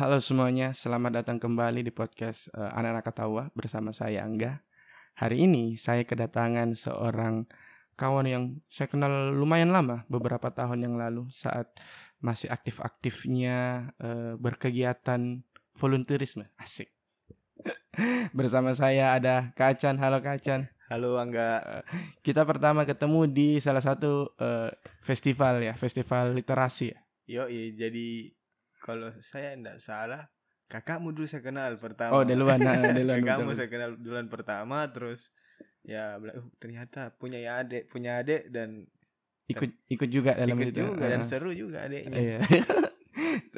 Halo semuanya, selamat datang kembali di podcast uh, Anak-anak Ketawa bersama saya Angga. Hari ini saya kedatangan seorang kawan yang saya kenal lumayan lama, beberapa tahun yang lalu saat masih aktif-aktifnya uh, berkegiatan volunteerisme. Asik. bersama saya ada Kacan. Halo Kacan. Halo Angga. Kita pertama ketemu di salah satu uh, festival ya, festival literasi ya. Yo, jadi kalau saya tidak salah, kakakmu dulu saya kenal pertama. Oh, duluan, nah, duluan. kakakmu saya kenal duluan pertama, terus ya uh, ternyata punya ya adik, punya adik dan ikut ikut juga dalam ikut itu. juga dan seru juga adiknya. Iya.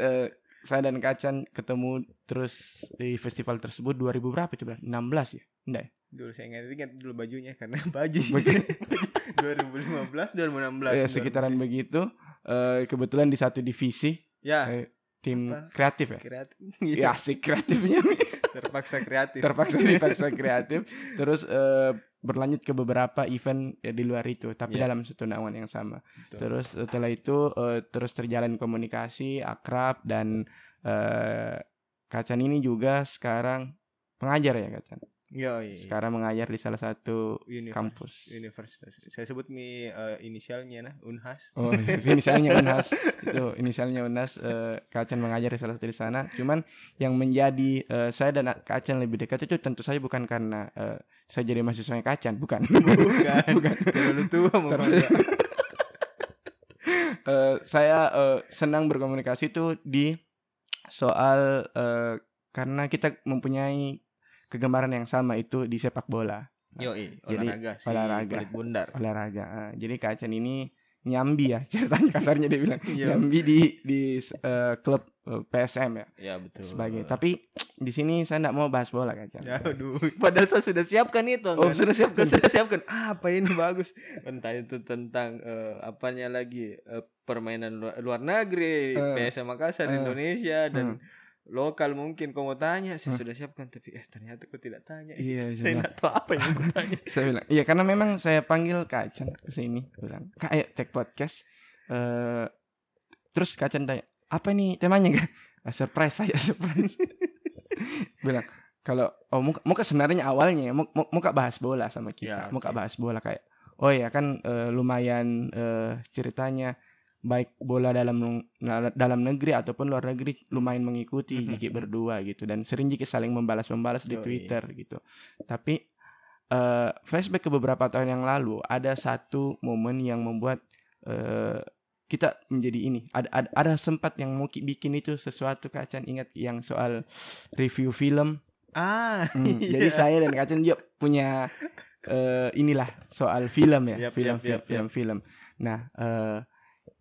uh, saya dan Kacan ketemu terus di festival tersebut 2000 berapa itu, 16 ya? Enggak ya? Dulu saya ingat, ingat dulu bajunya karena baju 2015 2016. Ya, sekitaran 2016. begitu. Uh, kebetulan di satu divisi. Ya. Uh, tim Apa? kreatif ya? Kreatif. Ya asik kreatifnya. Terpaksa kreatif. Terpaksa dipaksa kreatif. Terus uh, berlanjut ke beberapa event ya, di luar itu, tapi yeah. dalam satu naungan yang sama. Betul. Terus setelah itu uh, terus terjalin komunikasi akrab dan uh, Kacan ini juga sekarang pengajar ya Kacan. Yo, iya, Sekarang mengajar di salah satu Univers, kampus. Universitas. Saya sebut mi uh, inisialnya nah, Unhas. Oh, inisialnya Unhas. Itu inisialnya Unhas. Uh, Kacan mengajar di salah satu di sana. Cuman yang menjadi uh, saya dan Kacan lebih dekat itu tentu saja bukan karena uh, saya jadi mahasiswanya Kacan, bukan. Bukan. bukan. Terlalu tua Terlalu... uh, saya uh, senang berkomunikasi itu di soal uh, karena kita mempunyai kegemaran yang sama itu di sepak bola. Yo, olahraga, jadi, olahraga, kulit bundar. Olahraga. Uh, jadi Kacan ini nyambi ya ceritanya kasarnya dia bilang nyambi di di uh, klub uh, PSM ya. Ya betul. Sebagai tapi di sini saya tidak mau bahas bola Kacan. Ya, aduh, padahal saya sudah siapkan itu. Oh enggak? sudah siapkan. sudah siapkan. Ah, apa ini bagus. Entah itu tentang uh, apanya lagi uh, permainan luar, luar negeri, uh, PSM Makassar uh, Indonesia dan uh, lokal mungkin kau mau tanya saya hmm. sudah siapkan tapi eh ternyata kau tidak tanya. Iya, saya tidak tahu apa yang kau tanya. Saya bilang iya karena memang saya panggil Kacan ke sini bilang kak ayo take podcast. Uh, terus Kacan tanya apa nih temanya? Kan ah, surprise saja surprise. Bilang kalau oh muka, muka sebenarnya awalnya ya muka, muka bahas bola sama kita ya, muka okay. bahas bola kayak oh ya kan uh, lumayan uh, ceritanya baik bola dalam dalam negeri ataupun luar negeri lumayan mengikuti Jiki berdua gitu dan sering Jiki saling membalas-membalas di Twitter gitu. Tapi uh, flashback ke beberapa tahun yang lalu ada satu momen yang membuat uh, kita menjadi ini. Ada, ada ada sempat yang mau bikin itu sesuatu Kacan ingat yang soal review film. Ah. Hmm, iya. Jadi saya dan Kacan juga punya uh, inilah soal film ya, yep, film, yep, film, yep, film film. Nah, uh,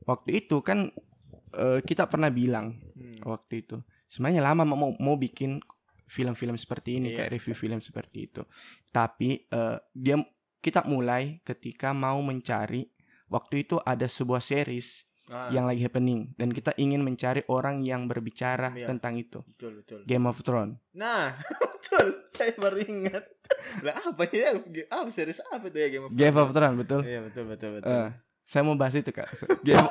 waktu itu kan uh, kita pernah bilang hmm. waktu itu sebenarnya lama mau mau bikin film-film seperti ini yeah. kayak review film seperti itu tapi uh, dia kita mulai ketika mau mencari waktu itu ada sebuah series ah. yang lagi happening dan kita ingin mencari orang yang berbicara yeah. tentang itu betul, betul. Game of Thrones nah betul saya baru ingat lah apa ya apa series apa tuh ya Game of Thrones Game of Thrones betul iya betul betul betul uh, saya mau bahas itu kak. Game.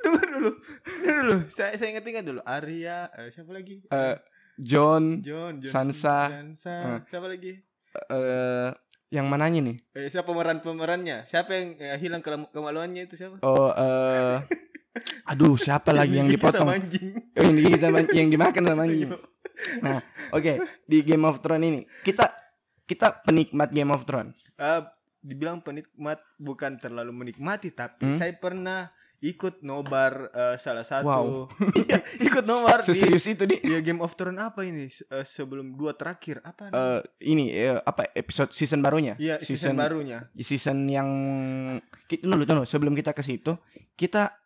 Tunggu dulu, tunggu dulu. Saya saya ingat-ingat dulu. Arya, uh, siapa lagi? Uh, John, John, John Sansa, Sansa. Uh, siapa lagi? Uh, yang mananya nih? Eh, siapa pemeran pemerannya? Siapa yang uh, hilang ke kemaluannya itu siapa? Oh, uh, aduh, siapa lagi yang dipotong? Sama anjing. Oh, yang, di, sama, yang dimakan sama anjing. Nah, oke okay. di Game of Thrones ini kita kita penikmat Game of Thrones. Uh, dibilang penikmat bukan terlalu menikmati tapi hmm? saya pernah ikut nobar uh, salah satu. Wow. iya ikut nobar serius itu di. Ya Game of Thrones apa ini? Uh, sebelum dua terakhir apa uh, ini uh, apa episode season barunya? Iya season, season barunya. season yang kita dulu tuh sebelum kita ke situ kita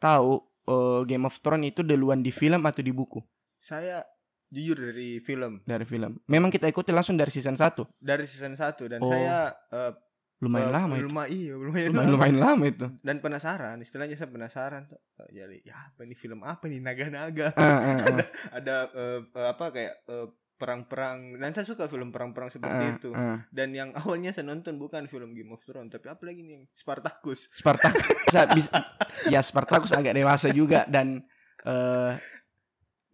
tahu uh, Game of Thrones itu duluan di film atau di buku? Saya jujur dari film. Dari film. Memang kita ikuti langsung dari season 1 dari season 1 dan oh. saya uh, lumayan uh, lama lumayan iya lumayan, lumayan, lumayan lama itu. Dan penasaran istilahnya saya penasaran tuh uh, jadi ya apa ini film apa nih naga-naga? Uh, uh, uh. ada ada uh, uh, apa kayak uh, perang-perang dan saya suka film perang-perang seperti uh, itu. uh. dan yang awalnya saya nonton bukan film Game of Thrones tapi apa lagi nih Spartacus. Spartacus ya Spartacus agak dewasa juga dan eh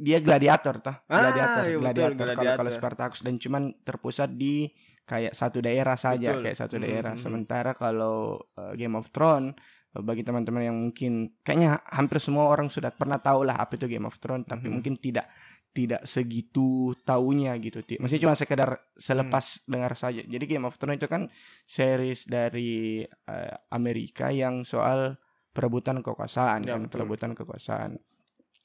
dia gladiator toh. Ah, gladiator iya betul, gladiator kalau gladiator. Spartacus dan cuman terpusat di kayak satu daerah saja Betul. kayak satu Hmm, daerah hmm. sementara kalau eh, Game of Thrones eh, bagi teman-teman yang mungkin kayaknya hampir semua orang sudah pernah tahu lah apa itu Game of Thrones tapi Mhm. mungkin tidak tidak segitu taunya gitu Ti. maksudnya cuma sekedar selepas dengar saja jadi Game of Thrones itu kan series dari eh, Amerika yang soal perebutan kekuasaan Ya, kan betul. perebutan kekuasaan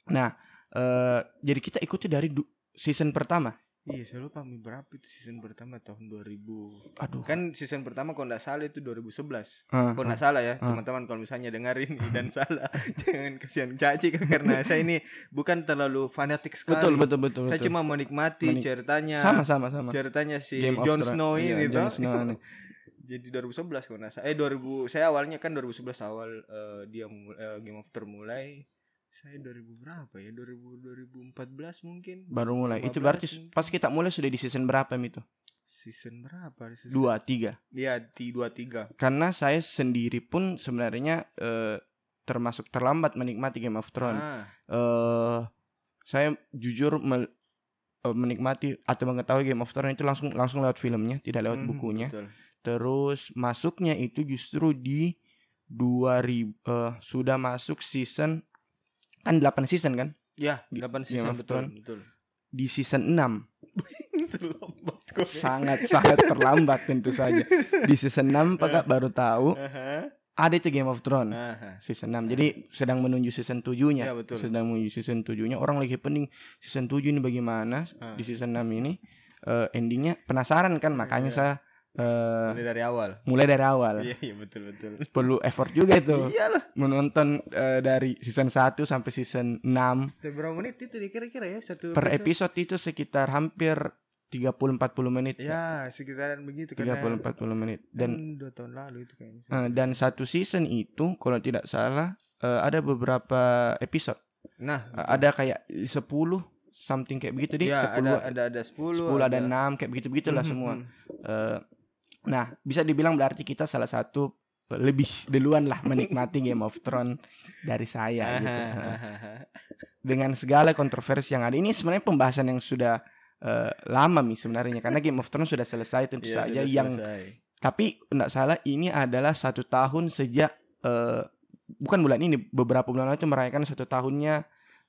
nah eh, jadi kita ikuti dari season pertama Iya, saya lupa mi berapa itu season pertama tahun 2000. aduh Kan season pertama kalau nggak salah itu 2011. Ah, Kalau ah. nggak salah ya, Ah. teman-teman kalau misalnya dengerin ini dan salah, jangan kasihan Caci karena saya ini bukan terlalu fanatik sekali. betul betul betul Saya betul cuma menikmati Menik- ceritanya. sama sama sama Ceritanya si Game of Jon. Snow Iya, ini Jon toh. Snow ini. Jadi 2011 kalau nggak salah. Eh 2000 saya awalnya kan 2011 awal eh, dia eh, Game of Thrones mulai. Saya 2000 berapa ya? 2000 2014 mungkin. baru mulai itu 15 berarti mungkin. pas kita mulai sudah di season berapa itu Season berapa? Season... dua tiga Iya, di 23. karena saya sendiri pun sebenarnya eh, termasuk terlambat menikmati Game of Thrones Ah, eh saya jujur mel- eh, menikmati atau mengetahui Game of Thrones itu langsung langsung lewat filmnya tidak lewat mhm, bukunya betul. terus masuknya itu justru di 2000 eh, sudah masuk season kan 8 season kan Ya, Di- 8 Game season of betul, Thrones. betul. di season 6 Terlambat kok. sangat sangat terlambat tentu saja di season 6 Pak Kak, baru tahu Aha, ada itu Game of Thrones aha. season 6 jadi sedang menuju season 7-nya Ya, betul. sedang menuju season 7-nya orang lagi pening season 7 ini bagaimana Ah. di season 6 ini eh, endingnya penasaran kan makanya Iya. saya eh, Mulai dari awal. mulai dari awal. Iya, iya betul betul. perlu effort juga itu. Iyalah. menonton eh, dari season 1 sampai season 6 Berapa menit itu kira-kira ya? Satu per episode? itu sekitar hampir 30 40 menit. Ya, sekitaran begitu 30 karena 40 menit. Dan kan dua tahun lalu itu kayaknya. eh, dan satu season itu kalau tidak salah eh, ada beberapa episode. Nah, Eh, ada kayak 10 something kayak begitu deh ya 10 ada ada ada 10 10 ada 6 kayak begitu begitulah Mhm, semua. mhm. Nah bisa dibilang berarti kita salah satu lebih duluan lah menikmati Game of Thrones dari saya gitu. dengan segala kontroversi yang ada. Ini sebenarnya pembahasan yang sudah eh, lama nih sebenarnya. Karena Game of Thrones sudah selesai tentu Iya, saja yang selesai. tapi tidak salah ini adalah satu tahun sejak eh, bukan bulan ini beberapa bulan lalu itu merayakan satu tahunnya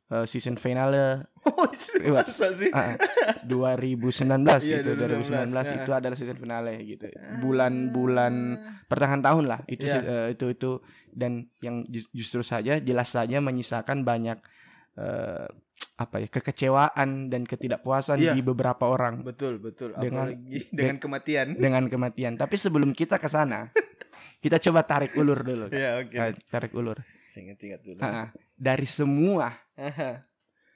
eh, season finale Oh, itu Iya. masa sih? ah, 2019 Iya, itu 2019, 2019 ya. itu adalah season finale gitu bulan-bulan pertengahan tahun lah itu Iya. sih, eh, itu itu dan yang ju- justru saja jelas saja menyisakan banyak eh, apa ya kekecewaan dan ketidakpuasan Iya. di beberapa orang Betul, betul. Dengan- Apalagi dengan kematian. dengan kematian tapi sebelum kita ke sana kita coba tarik ulur dulu Ya, oke. Eh, tarik ulur Saya ingat-ingat dulu. Ah, ah. dari semua Aha.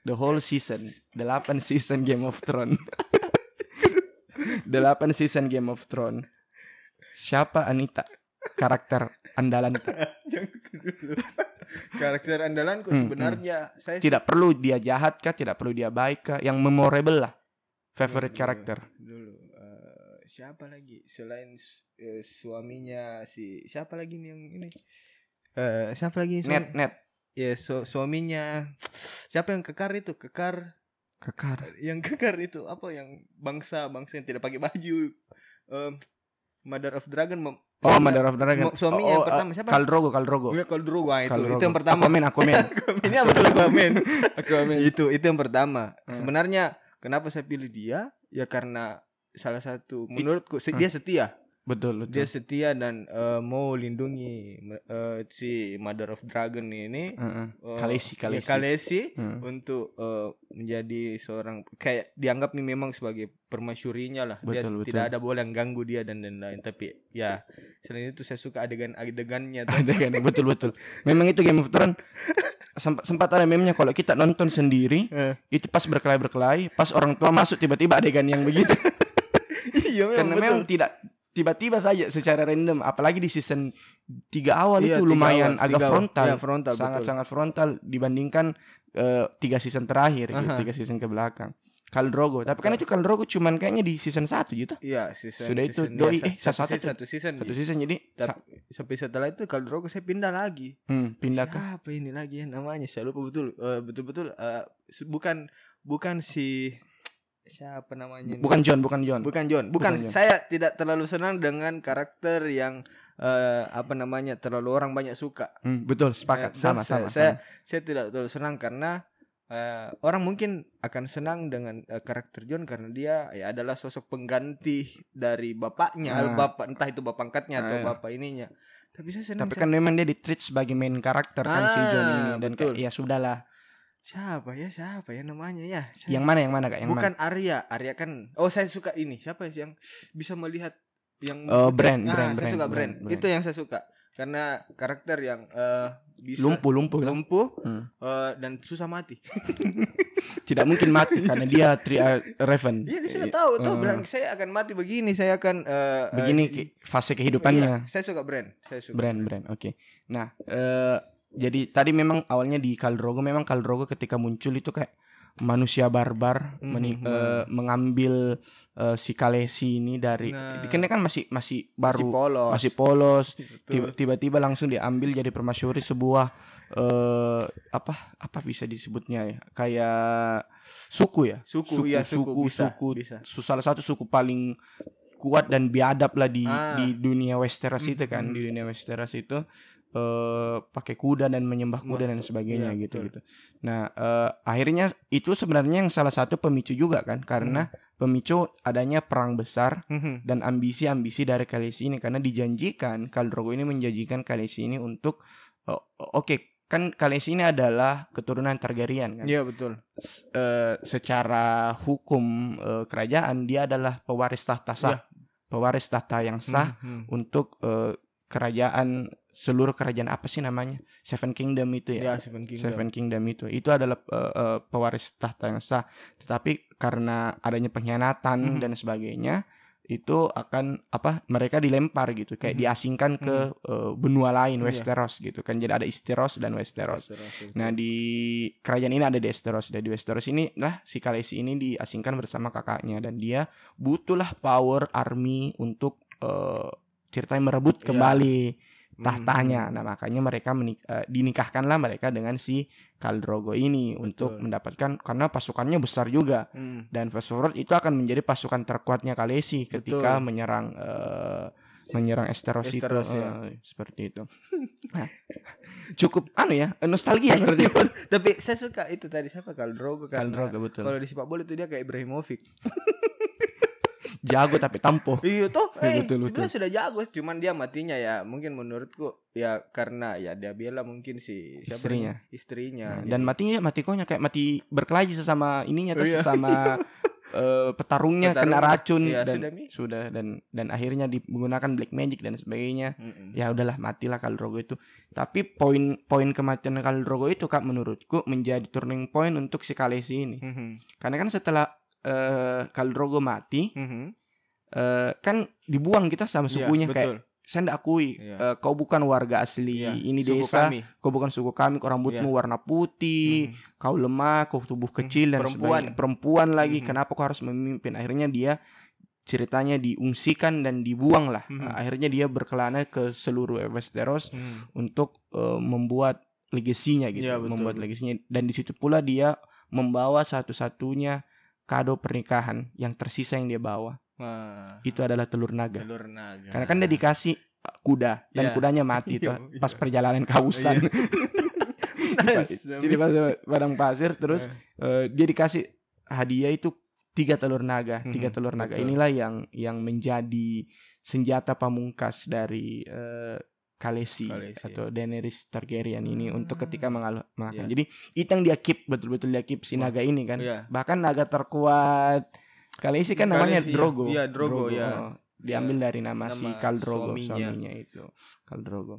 the whole season. 8 season Game of Thrones. 8 season Game of Thrones. Siapa Anita? Karakter andalan dulu. Karakter andalanku Hmm, sebenarnya. Saya tidak perlu dia jahat kah? Tidak perlu dia baik kah? Yang memorable lah. Favorite Dulu, karakter. Dulu eh, siapa lagi? Selain eh, suaminya si siapa lagi nih yang ini? Eh siapa lagi suami? net net Ya su- suaminya. Siapa yang kekar itu? Kekar. Kekar. Yang kekar itu apa? Yang bangsa bangsa yang tidak pakai baju. Em, Mother of Dragon mem- oh Mother of Dragon. Suaminya yang oh, pertama eh, siapa? Khal Drogo Khal Drogo. Iya, dulu gua itu Khal itu yang pertama. Aquaman Aquaman. Ini apa tuh Aquaman. Aquaman. Itu itu yang pertama. Hmm. sebenarnya kenapa saya pilih dia? Ya karena salah satu menurutku se- dia setia betul dia betul setia dan eh, mau lindungi eh, si Mother of Dragon ini Heeh. eh, Khaleesi, ya, Khaleesi. Khaleesi Hmm. untuk eh, menjadi seorang kayak dianggap nih memang sebagai permasyurinya lah dia Betul, betul. tidak ada boleh yang ganggu dia dan lain-lain tapi ya selain itu saya suka adegan-adegannya kan betul betul memang itu Game of Thrones sempat sempat ada meme-nya kalau kita nonton sendiri Eh. itu pas berkelahi berkelahi pas orang tua masuk tiba-tiba adegan yang begitu iya memang karena betul. memang tidak tiba-tiba saja secara random apalagi di season tiga awal Iya, itu lumayan awal, agak awal. frontal Iya, frontal sangat-sangat frontal dibandingkan eh, tiga season terakhir gitu, Aha. tiga season ke belakang Khal Drogo. Tapi kan itu Khal Drogo cuman kayaknya di season 1 gitu. Iya, season Sudah itu season, doi ya, eh satu, satu, satu, season. satu season jadi Tapi sampai setelah itu Khal Drogo saya pindah lagi. hmm, pindah ke Siapa ini lagi ya namanya? Saya lupa betul. Eh, betul-betul su- bukan bukan si siapa namanya? ini? bukan John, bukan John. Bukan John. Bukan, Bukan John. saya tidak terlalu senang dengan karakter yang eh, apa namanya? terlalu orang banyak suka. Hmm, betul, sepakat. Eh, sama, saya, sama, saya, sama. saya tidak terlalu senang karena eh, orang mungkin akan senang dengan eh, karakter John karena dia ya adalah sosok pengganti dari bapaknya, Ah. bapak entah itu bapak angkatnya atau Ah, iya. bapak ininya. Tapi saya senang Tapi kan memang dia di-treat sebagai main karakter kan si John ini Ah, dan betul. kayak ya sudahlah. Siapa ya siapa ya namanya ya Saya- Yang mana yang mana Kak? Yang bukan Arya Arya kan oh saya suka ini siapa yang bisa melihat yang Oh, itu- brand, Ah, brand, saya brand, suka brand, brand. brand. itu yang saya suka karena karakter yang eh, bisa mana? Lumpuh-lumpuh kan? lumpuh Hmm. eh, dan susah mati Tidak mungkin mati karena dia tri uh, Raven. Iya, dia sudah Eh, tahu tuh eh, bilang saya akan mati begini, saya akan eh, eh, begini ki- fase Iya, kehidupannya. saya suka brand, saya suka. Brand, brand. Oke. Nah, eh jadi tadi memang awalnya di Khal Drogo memang Khal Drogo ketika muncul itu kayak manusia barbar Mhm, meni- mhm. eh, mengambil eh, si Kalesi ini dari Nah. kan kan masih masih Masih baru polos. masih polos Betul. Tiba- tiba-tiba langsung diambil jadi permasyuri sebuah eh apa apa bisa disebutnya ya kayak suku ya Suku, iya, suku, bisa, suku bisa. salah satu suku paling kuat dan biadab lah di Ah. di dunia Westeros itu kan Mhm. di dunia Westeros itu eh pakai kuda dan menyembah kuda dan sebagainya Iya, gitu betul. gitu nah eh, akhirnya itu sebenarnya yang salah satu pemicu juga kan karena pemicu adanya perang besar Mhm. dan ambisi-ambisi dari Khaleesi ini karena dijanjikan Khal Drogo ini menjanjikan Khaleesi ini untuk oh, oke kan Khaleesi ini adalah keturunan Targaryen kan Iya betul. Eh, secara hukum eh, kerajaan dia adalah pewaris tahta sah pewaris tahta yang sah Mhm. untuk eh, kerajaan seluruh kerajaan apa sih namanya Seven Kingdom itu ya Ya, Seven Kingdom. Seven Kingdom itu itu adalah eh, eh, pewaris tahta yang sah tetapi karena adanya pengkhianatan Mhm. dan sebagainya itu akan apa mereka dilempar gitu kayak Mhm. diasingkan ke eh, benua lain Iya. Westeros gitu kan jadi ada Isteros dan Westeros Westeros, nah di kerajaan ini ada di Westeros dan di Westeros ini lah si Khaleesi ini diasingkan bersama kakaknya dan dia butuhlah power army untuk eh, ceritanya merebut Iya. kembali Mhm. Tahtanya. Nah, makanya mereka menik- eh, dinikahkanlah mereka dengan si Khal Drogo ini untuk Betul. mendapatkan karena pasukannya besar juga Mhm. dan forward itu akan menjadi pasukan terkuatnya Khaleesi ketika Betul. menyerang eh, menyerang Esteros, Esteros, itu ya. eh, seperti itu. Nah, cukup anu ya nostalgia berarti Tapi saya suka itu tadi siapa Khal Drogo Khal karena Drogo betul. Kalau di sepak bola itu dia kayak Ibrahimovic. Jago tapi tampo. Iya tuh, Iya, eh, betul, dia betul. sudah jago, cuman dia matinya ya mungkin menurutku ya karena ya dia bela mungkin si siapa Istrinya. istrinya. Nah, dan matinya mati konya kayak mati berkelahi sesama ininya tuh Oh, iya. sesama eh, petarungnya kena Petarung, racun iya, dan sudah, Mi. sudah dan dan akhirnya di- menggunakan black magic dan sebagainya Mm-mm. ya udahlah matilah Drogo itu tapi poin poin kematian Drogo itu kak menurutku menjadi turning point untuk si Khaleesi ini Mhm. karena kan setelah eh Khal Drogo mati Mhm. eh, kan dibuang kita sama Iya, sukunya kayak betul. saya ndak akui Iya. eh, kau bukan warga asli Iya, ini suku desa kami. kau bukan suku kami kau rambutmu warna putih Mhm. kau lemah, kau tubuh kecil dan perempuan. sebagainya. Perempuan lagi, Mhm. kenapa kau harus memimpin? Akhirnya dia ceritanya diungsikan dan dibuang lah. Mhm. Nah, akhirnya dia berkelana ke seluruh Westeros Mhm. untuk eh, membuat legasinya gitu, betul. membuat legasinya. Dan di situ pula dia membawa satu-satunya kado pernikahan yang tersisa yang dia bawa. Wah, Itu adalah telur naga. telur naga. Karena kan dia dikasih uh, kuda dan Iya. kudanya mati Iya, tuh iya. pas perjalanan kausan. Nice. Jadi pas padang pasir terus eh, dia dikasih hadiah itu tiga telur naga tiga Mhm, telur naga betul. inilah yang yang menjadi senjata pamungkas dari eh, Khaleesi Khaleesi. atau Daenerys Targaryen ini untuk ketika Ah, mengalah mengalahkan. iya. Jadi itu yang dia keep betul-betul dia keep si Wah, naga ini kan. Iya. Bahkan naga terkuat Khaleesi kan namanya Khaleesi, iya. Drogo. Iya, Drogo, ya. oh. Diambil dari nama, si Nama Khal Drogo suaminya. suaminya itu. Khal Drogo.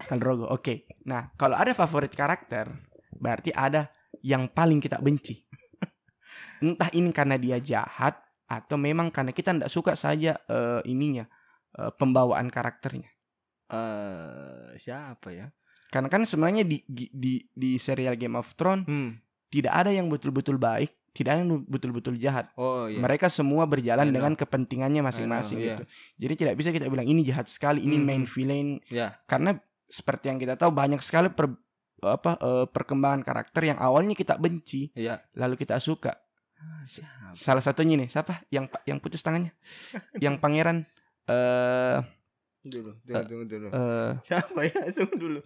Khal Drogo. Oke. Nah, kalau ada favorit karakter, berarti ada yang paling kita benci. Entah ini karena dia jahat atau memang karena kita tidak suka saja eh, ininya eh, pembawaan karakternya. Eh, siapa ya? Karena kan sebenarnya di di di, di serial Game of Thrones Hmm. tidak ada yang betul-betul baik, tidak ada yang betul-betul jahat. Oh iya. Mereka semua berjalan I know. dengan kepentingannya masing-masing I know, gitu. Jadi tidak bisa kita bilang ini jahat sekali, ini Mhm. main villain Ya. karena seperti yang kita tahu banyak sekali per, apa eh, perkembangan karakter yang awalnya kita benci Iya. lalu kita suka. Ah, siapa? Salah satunya nih siapa? Yang yang putus tangannya? yang pangeran eh Dulu, tunggu, tunggu dulu. eh Siapa ya? Tunggu dulu.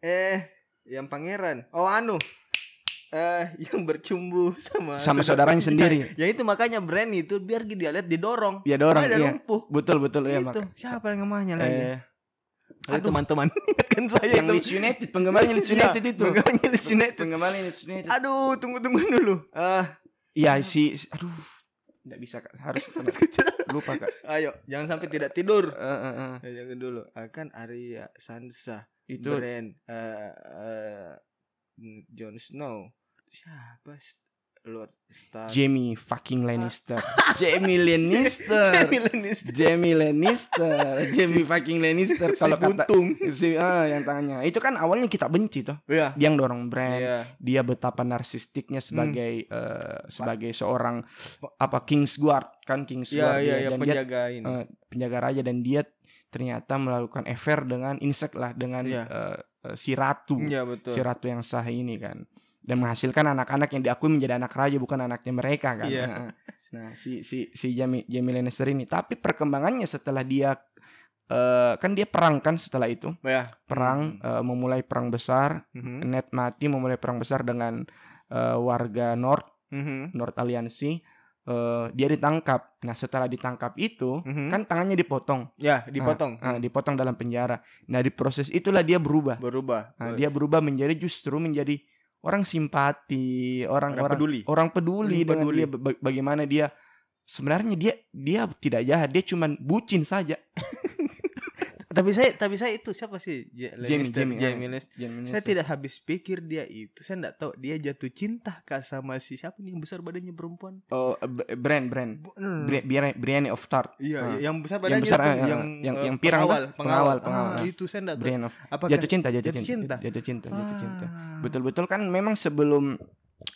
Eh, yang pangeran. Oh, anu. Eh, yang bercumbu sama sama saudara- saudaranya sendiri. Ya itu makanya brand itu biar dia lihat didorong. Ya dorong Ada iya. lumpuh. Betul betul ya itu. Siapa yang namanya lagi? Eh, Aduh, teman-teman ingatkan saya yang. Leeds United, penggemarnya Leeds Iya, United itu. penggemarnya Leeds United. Penggemarnya Leeds United. Aduh, tunggu tunggu dulu. Ah, Iya si, si- aduh nggak bisa kak harus lupa kak. ayo, jangan sampai tidak tidur. Eh, eh, eh. Ya, jangan dulu. Akan Arya Sansa, Itu Bran, eh eh, Jon Snow. Siapa? Lord Stark. Jamie fucking Lannister. Jamie Lannister. Jamie Lannister. Jamie Lannister. Jamie fucking Lannister. Si Kalau kata buntung. si ah yang tangannya itu kan awalnya kita benci tuh. Iya. Dia yang dorong brand. Iya. Dia betapa narsistiknya sebagai eh, sebagai seorang apa Kingsguard kan Iya, Kingsguard iya, dia. iya, dan dia penjaga ini. eh, penjaga raja dan dia ternyata melakukan affair dengan insek lah dengan Iya. eh, eh, si ratu. Iya, betul. si ratu yang sah ini kan dan menghasilkan anak-anak yang diakui menjadi anak raja bukan anaknya mereka kan Iya. Nah, nah si si si Jamie Jamie Lannister ini tapi perkembangannya setelah dia eh, kan dia perang kan setelah itu Ya. perang eh, memulai perang besar Mhm. Ned mati memulai perang besar dengan eh, warga North Mhm. North Aliansi Eh, dia ditangkap nah setelah ditangkap itu Mhm. kan tangannya dipotong ya, dipotong. Ah, dipotong dalam penjara nah di proses itulah dia berubah Berubah. Nah, dia berubah menjadi justru menjadi orang simpati, Orang orang-orang peduli. orang peduli Hmm, dengan peduli. dia ba- bagaimana dia sebenarnya dia dia tidak jahat, dia cuman bucin saja. Tapi saya tapi saya itu siapa sih? Ja- Jamie, Jamie, Jamie ah. Lannister. Jangan Saya tidak habis pikir dia itu. Saya enggak tahu dia jatuh cinta kah sama si siapa nih yang besar badannya perempuan? Oh, B- Brand, Brand. Hmm. Bri- Brienne, Brienne of Tart. Iya, Ah. iya, yang besar Yang badannya besar, tuh, ah, ah, yang yang- eh, yang pirang pengawal, Pengawal, Ah, pengawal. itu saya enggak tahu. Brienne of Apakah jatuh cinta, jatuh, jatuh cinta. cinta? Jatuh cinta, jatuh cinta. Ah. Betul-betul kan memang sebelum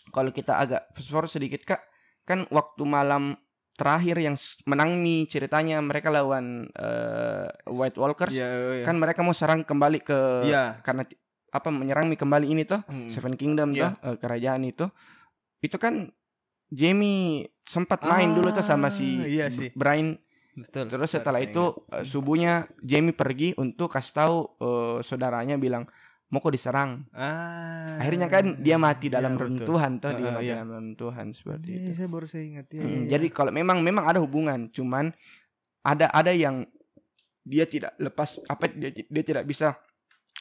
kalau kita agak forward sedikit Kak, kan waktu malam terakhir yang menang nih ceritanya mereka lawan eh, White Walkers Iya, iya. kan mereka mau serang kembali ke Iya. karena apa menyerang nih kembali ini tuh Hmm. Seven Kingdom Iya. tuh eh, kerajaan itu itu kan Jamie sempat main dulu tuh sama si Ah, iya sih. Brian Betul. terus setelah itu eh, subuhnya Jamie pergi untuk kasih tahu eh, saudaranya bilang mau kok diserang ah, akhirnya kan dia mati iya, dalam betul. rentuhan tuh dia Ah, mati iya. dalam rentuhan seperti Iya, itu saya baru saya ingat ya. Mm, iya, jadi iya. kalau memang memang ada hubungan cuman ada ada yang dia tidak lepas apa dia, dia tidak bisa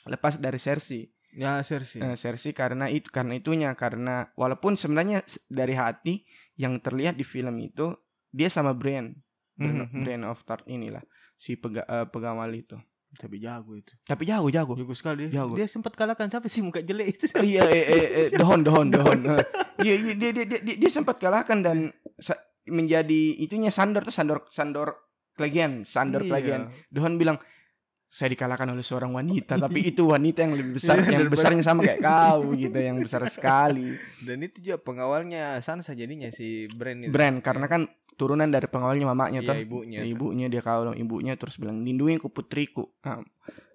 lepas dari Cersei ya Cersei. Eh, Cersei karena itu karena itunya karena walaupun sebenarnya dari hati yang terlihat di film itu dia sama Brienne Brienne, Mhm. Brienne of Tart inilah si pega, eh, pegawai itu Tapi jago itu. tapi jago jago Jago sekali dia. Jago. Dia sempat kalahkan siapa sih muka jelek itu? Oh, iya eh, eh, eh, Dohon Dohon Dohon Eh, iya iya, dia, dia, dia, dia, dia sempat kalahkan dan menjadi itunya Sandor tuh Sandor Sandor Clegane Sandor Iya. Clegane Dohon bilang saya dikalahkan oleh seorang wanita tapi itu wanita yang lebih besar Iya, yang besarnya sama kayak kau gitu yang besar sekali Dan itu juga pengawalnya Sansa jadinya si Bran itu. Brand karena kan turunan dari pengawalnya mamanya Iya, tuh ibunya. Ya, ibunya dia sama ibunya terus bilang lindungi ku putriku nah,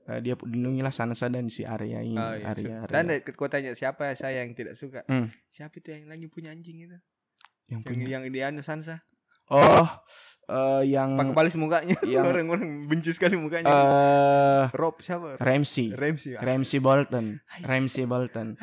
eh, dia lindungilah Sansa dan si Arya ini Oh, iya, Arya, Arya. Dan kau tanya siapa saya yang tidak suka? Hmm. Siapa itu yang lagi punya anjing itu? yang Yang punya yang di anu Sansa. oh eh, yang Pakai balis mukanya. yang- Orang-orang benci sekali mukanya. eh Rob siapa? Ramsey Ramsey. ah. Ramsey Bolton. Ramsey Bolton.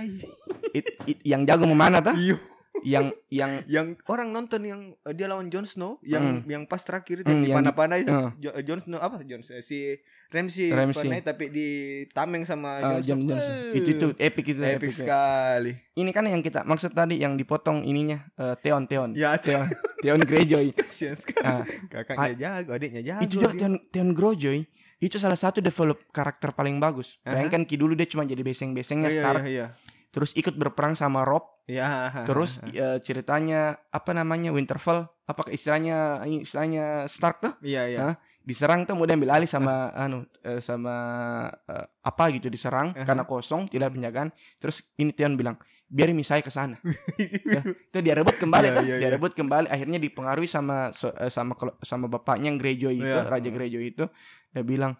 It- it- yang jago mana tuh Iya. Yang yang Yang orang nonton yang eh, dia lawan Jon Snow, yang yang pas terakhir itu itu. eh, Jo- Jon Snow apa? Jon Snow si Ramsey, Ramsey. panah tapi di tameng sama eh, Jon Snow. Eh, itu itu epic itu epic epic, sekali. ini kan yang kita maksud tadi yang dipotong ininya eh, Theon Theon Ya, Theon Theon Greyjoy kasihan sekali. Ah, Kakaknya jago, adiknya jago. itu juga dia. Theon, Theon Greyjoy itu salah satu develop karakter paling bagus. Aha. Bayangkan Ki dulu dia cuma jadi beseng-besengnya Iya, Stark, iya, iya. Terus ikut berperang sama Rob, Ya. terus eh, ceritanya apa namanya Winterfell, apa istilahnya istilahnya Stark tuh Iya, iya. Diserang tuh mau diambil alih sama anu eh, sama eh, apa gitu diserang Aha. karena kosong tidak penjagaan. Terus ini Theon bilang, biar saya ke sana. Ya, itu dia rebut kembali Iya, kan? iya, dia iya. rebut kembali akhirnya dipengaruhi sama sama sama bapaknya yang itu, Iya. raja gerejo itu. Dia bilang,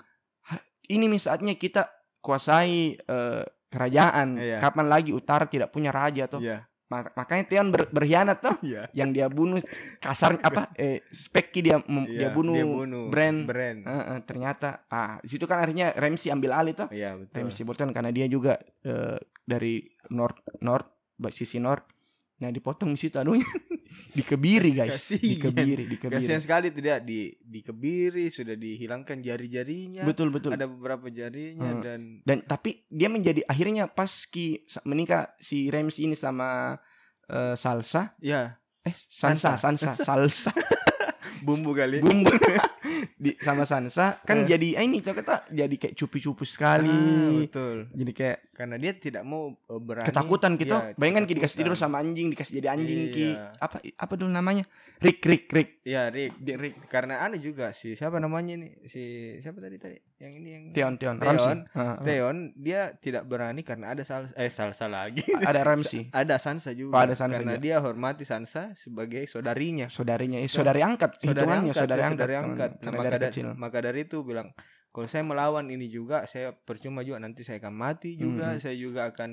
"Ha, ini nih saatnya kita kuasai eh, kerajaan. Iya. Kapan lagi utara tidak punya raja tuh?" Mak- makanya Theon ber- berkhianat tuh Iya. yang dia bunuh kasar apa eh Specky dia mem- dia bunuh, Bran. Bran. Eh, eh, ternyata ah di situ kan akhirnya Ramsey ambil alih tuh Iya, betul. Ramsey Bolton karena dia juga eh, dari north north sisi north nah dipotong di situ anunya dikebiri guys Kasihan. dikebiri dikebiri Kasihan sekali tuh dia di dikebiri, sudah dihilangkan jari-jarinya. betul betul Ada beberapa jarinya Hmm. dan dan tapi dia menjadi akhirnya pas ki menikah si Ramsey ini sama eh, Salsa ya eh Sansa Sansa. Sansa Salsa bumbu kali. bumbu di sama Sansa kan Eh. jadi ah, ini tuh kata jadi kayak cupu-cupu Ah, sekali betul. jadi kayak Karena dia tidak mau uh, berani. ketakutan gitu Iya, bayangkan ki dikasih tidur ketakutan. sama anjing dikasih jadi anjing ki Iya. apa apa dulu namanya Rick Rick Rick Iya, Rick. Dia Rick Karena anu juga si siapa namanya nih? Si siapa tadi tadi? Yang ini yang Theon. Ramsey Heeh. Theon dia tidak berani karena ada sal eh salsa lagi. ada Ramsey ada Sansa juga. Oh, ada Sansa karena juga. dia hormati Sansa sebagai saudarinya. saudarinya eh, saudari angkat Saudari angkat, saudari ya, angkat saudari angkat. Nah, maka, dari maka dari itu bilang kalau saya melawan ini juga saya percuma juga nanti saya akan mati juga, Mhm. saya juga akan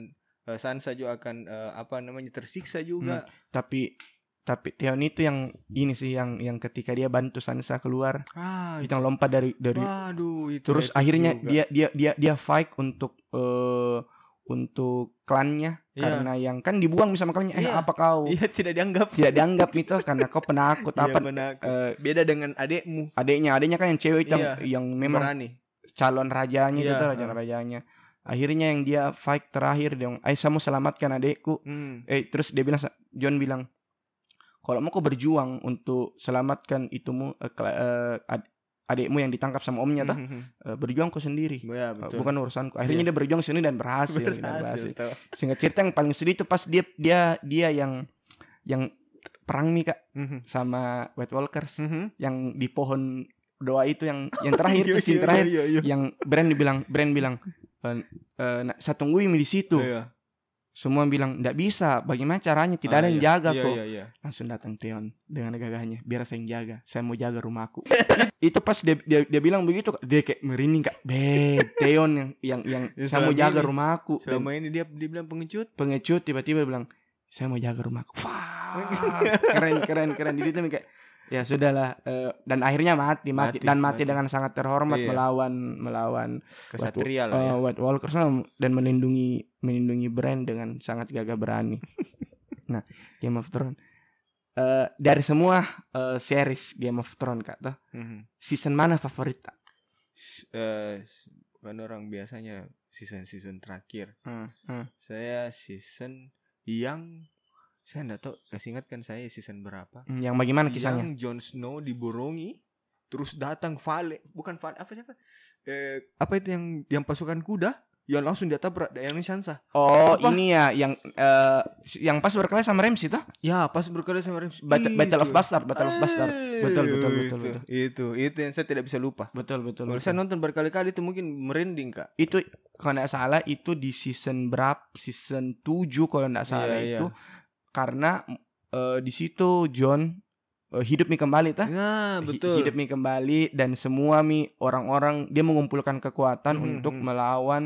eh, Sansa juga akan eh, apa namanya tersiksa juga. tapi tapi Theon itu yang ini sih yang yang ketika dia bantu Sansa keluar Ah, itu yang lompat dari dari waduh itu terus akhirnya juga. dia dia dia dia fight untuk eh untuk klannya Iya. karena yang kan dibuang sama klannya eh Iya. apa kau Iya tidak dianggap. tidak dianggap itu karena kau penakut Iya, apa benar. eh, Beda dengan adekmu adiknya adiknya kan yang cewek itu yang, Iya, yang memang berani. calon rajanya itu Iya, tuh, calon rajanya akhirnya yang dia fight terakhir eh saya mau selamatkan adekku Hmm. eh terus dia bilang John bilang kalau mau kau berjuang untuk selamatkan itumu kela- eh, ad- adikmu yang ditangkap sama omnya tah eh, berjuang kau sendiri Ya, betul. bukan urusanku akhirnya dia berjuang sendiri dan berhasil, dan Berhasil, berhasil. tahu. sehingga cerita yang paling sedih itu pas dia dia dia yang yang perang nih kak Mhm. sama White Walkers Mhm. yang di pohon doa itu yang yang terakhir Iya, tuh scene iya, terakhir iya, iya. yang Brand bilang Brand bilang eh, eh, nak- saya tungguin di situ Iya. Semua bilang tidak bisa bagaimana caranya? Tidak ada Ah, yang iya. jaga Iya, kok. iya, iya. langsung datang Theon dengan gagahnya biar saya yang jaga saya mau jaga rumahku itu pas dia, dia dia bilang begitu dia kayak merinding kak. Be Theon yang yang yang Ya, saya mau jaga ini- rumahku dan Selama ini dia dibilang pengecut. pengecut tiba-tiba dia bilang saya mau jaga rumahku Wah, keren keren keren. Di situ kayak ya sudahlah eh, dan akhirnya mati mati, Mati, dan mati, mati. dengan sangat terhormat Iya. melawan melawan Kesatria White, lah ya. eh, White Walkers dan melindungi melindungi brand dengan sangat gagah berani. nah, Game of Thrones Eh, dari semua eh, series Game of Thrones kak tuh, Mhm. season mana favorit? Eh, kan orang biasanya season-season terakhir. Hmm, hmm. Saya season yang saya enggak tahu kasih ingat kan saya season berapa. Hmm, Yang bagaimana kisahnya? Yang Jon Snow diborongi terus datang Vale, bukan Vale apa siapa? Eh, apa itu yang yang pasukan kuda yang langsung dia tabrak yang Sansa. Oh, Apa? ini ya yang eh, yang pas berkelahi sama Ramsay tuh? Ya, pas berkelahi sama Ramsay. Battle, Battle of Itu. Bastard, Battle of Bastard. Betul, betul, Eh, betul, itu, betul. Itu, itu yang saya tidak bisa lupa. Betul, betul. Kalau betul. saya nonton berkali-kali itu mungkin merinding, Kak. itu kalau nggak salah itu di season berapa? Season 7 kalau nggak salah Iya, itu. Karena eh, di situ John eh, hidup nih kembali tah? Nah, betul. hidup nih kembali dan semua mi orang-orang dia mengumpulkan kekuatan Mhm, untuk mhm. melawan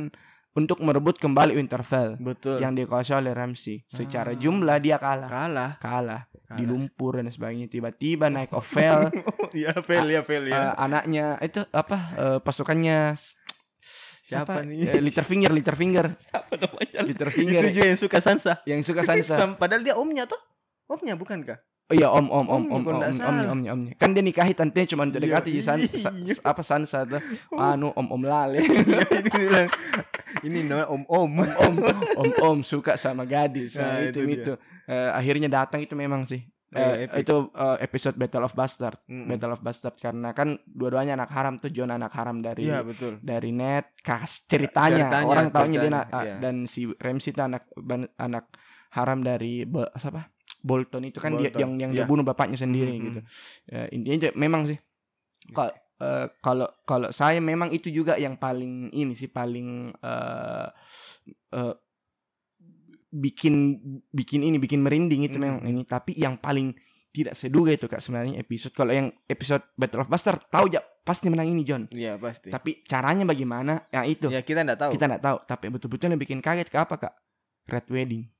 untuk merebut kembali Winterfell Betul. yang dikuasai oleh Ramsay. Secara Ah. jumlah dia kalah, kalah. kalah, kalah. di lumpur dan sebagainya. Tiba-tiba naik Ovel, ya, fail ya, eh, ya. anaknya itu apa eh, pasukannya Siapa nih? Eh, Littlefinger, Littlefinger, Apa namanya? Littlefinger Itu juga yang suka Sansa. yang suka Sansa. Padahal dia omnya tuh. Omnya bukan kah? Oh iya om om om om om omnya salah. omnya omnya. Kan dia nikahi tantenya cuma untuk Iya, dekati di San, sa- iya. apa Sansa tuh. Anu om om lale. Iya, ini namanya om-om. om om om suka sama gadis. Nah, Nah, itu itu itu. Eh, akhirnya datang itu memang sih. Eh, epic. itu eh, episode Battle of Bastard. Mm-mm. Battle of Bastard karena kan dua-duanya anak haram tuh Jon anak haram dari Iya, betul. dari net kas ceritanya, Ceritanya, orang taunya dia ceritanya, na- ah, iya. dan si Ramsay itu anak ban- anak haram dari Bo- apa Bolton itu kan dia Bolton, yang yang dia iya. bunuh bapaknya sendiri Mhm. gitu Ya, intinya memang sih Ka- eh, kalau kalau saya memang itu juga yang paling ini sih paling eh eh, bikin bikin ini bikin merinding itu Hmm. memang ini tapi yang paling tidak seduga itu kak sebenarnya episode kalau yang episode Battle of Buster tahu ya pasti menang ini John Iya pasti. tapi caranya bagaimana ya itu Ya kita enggak tahu. kita nggak tahu tapi betul-betul yang bikin kaget ke apa kak Red Wedding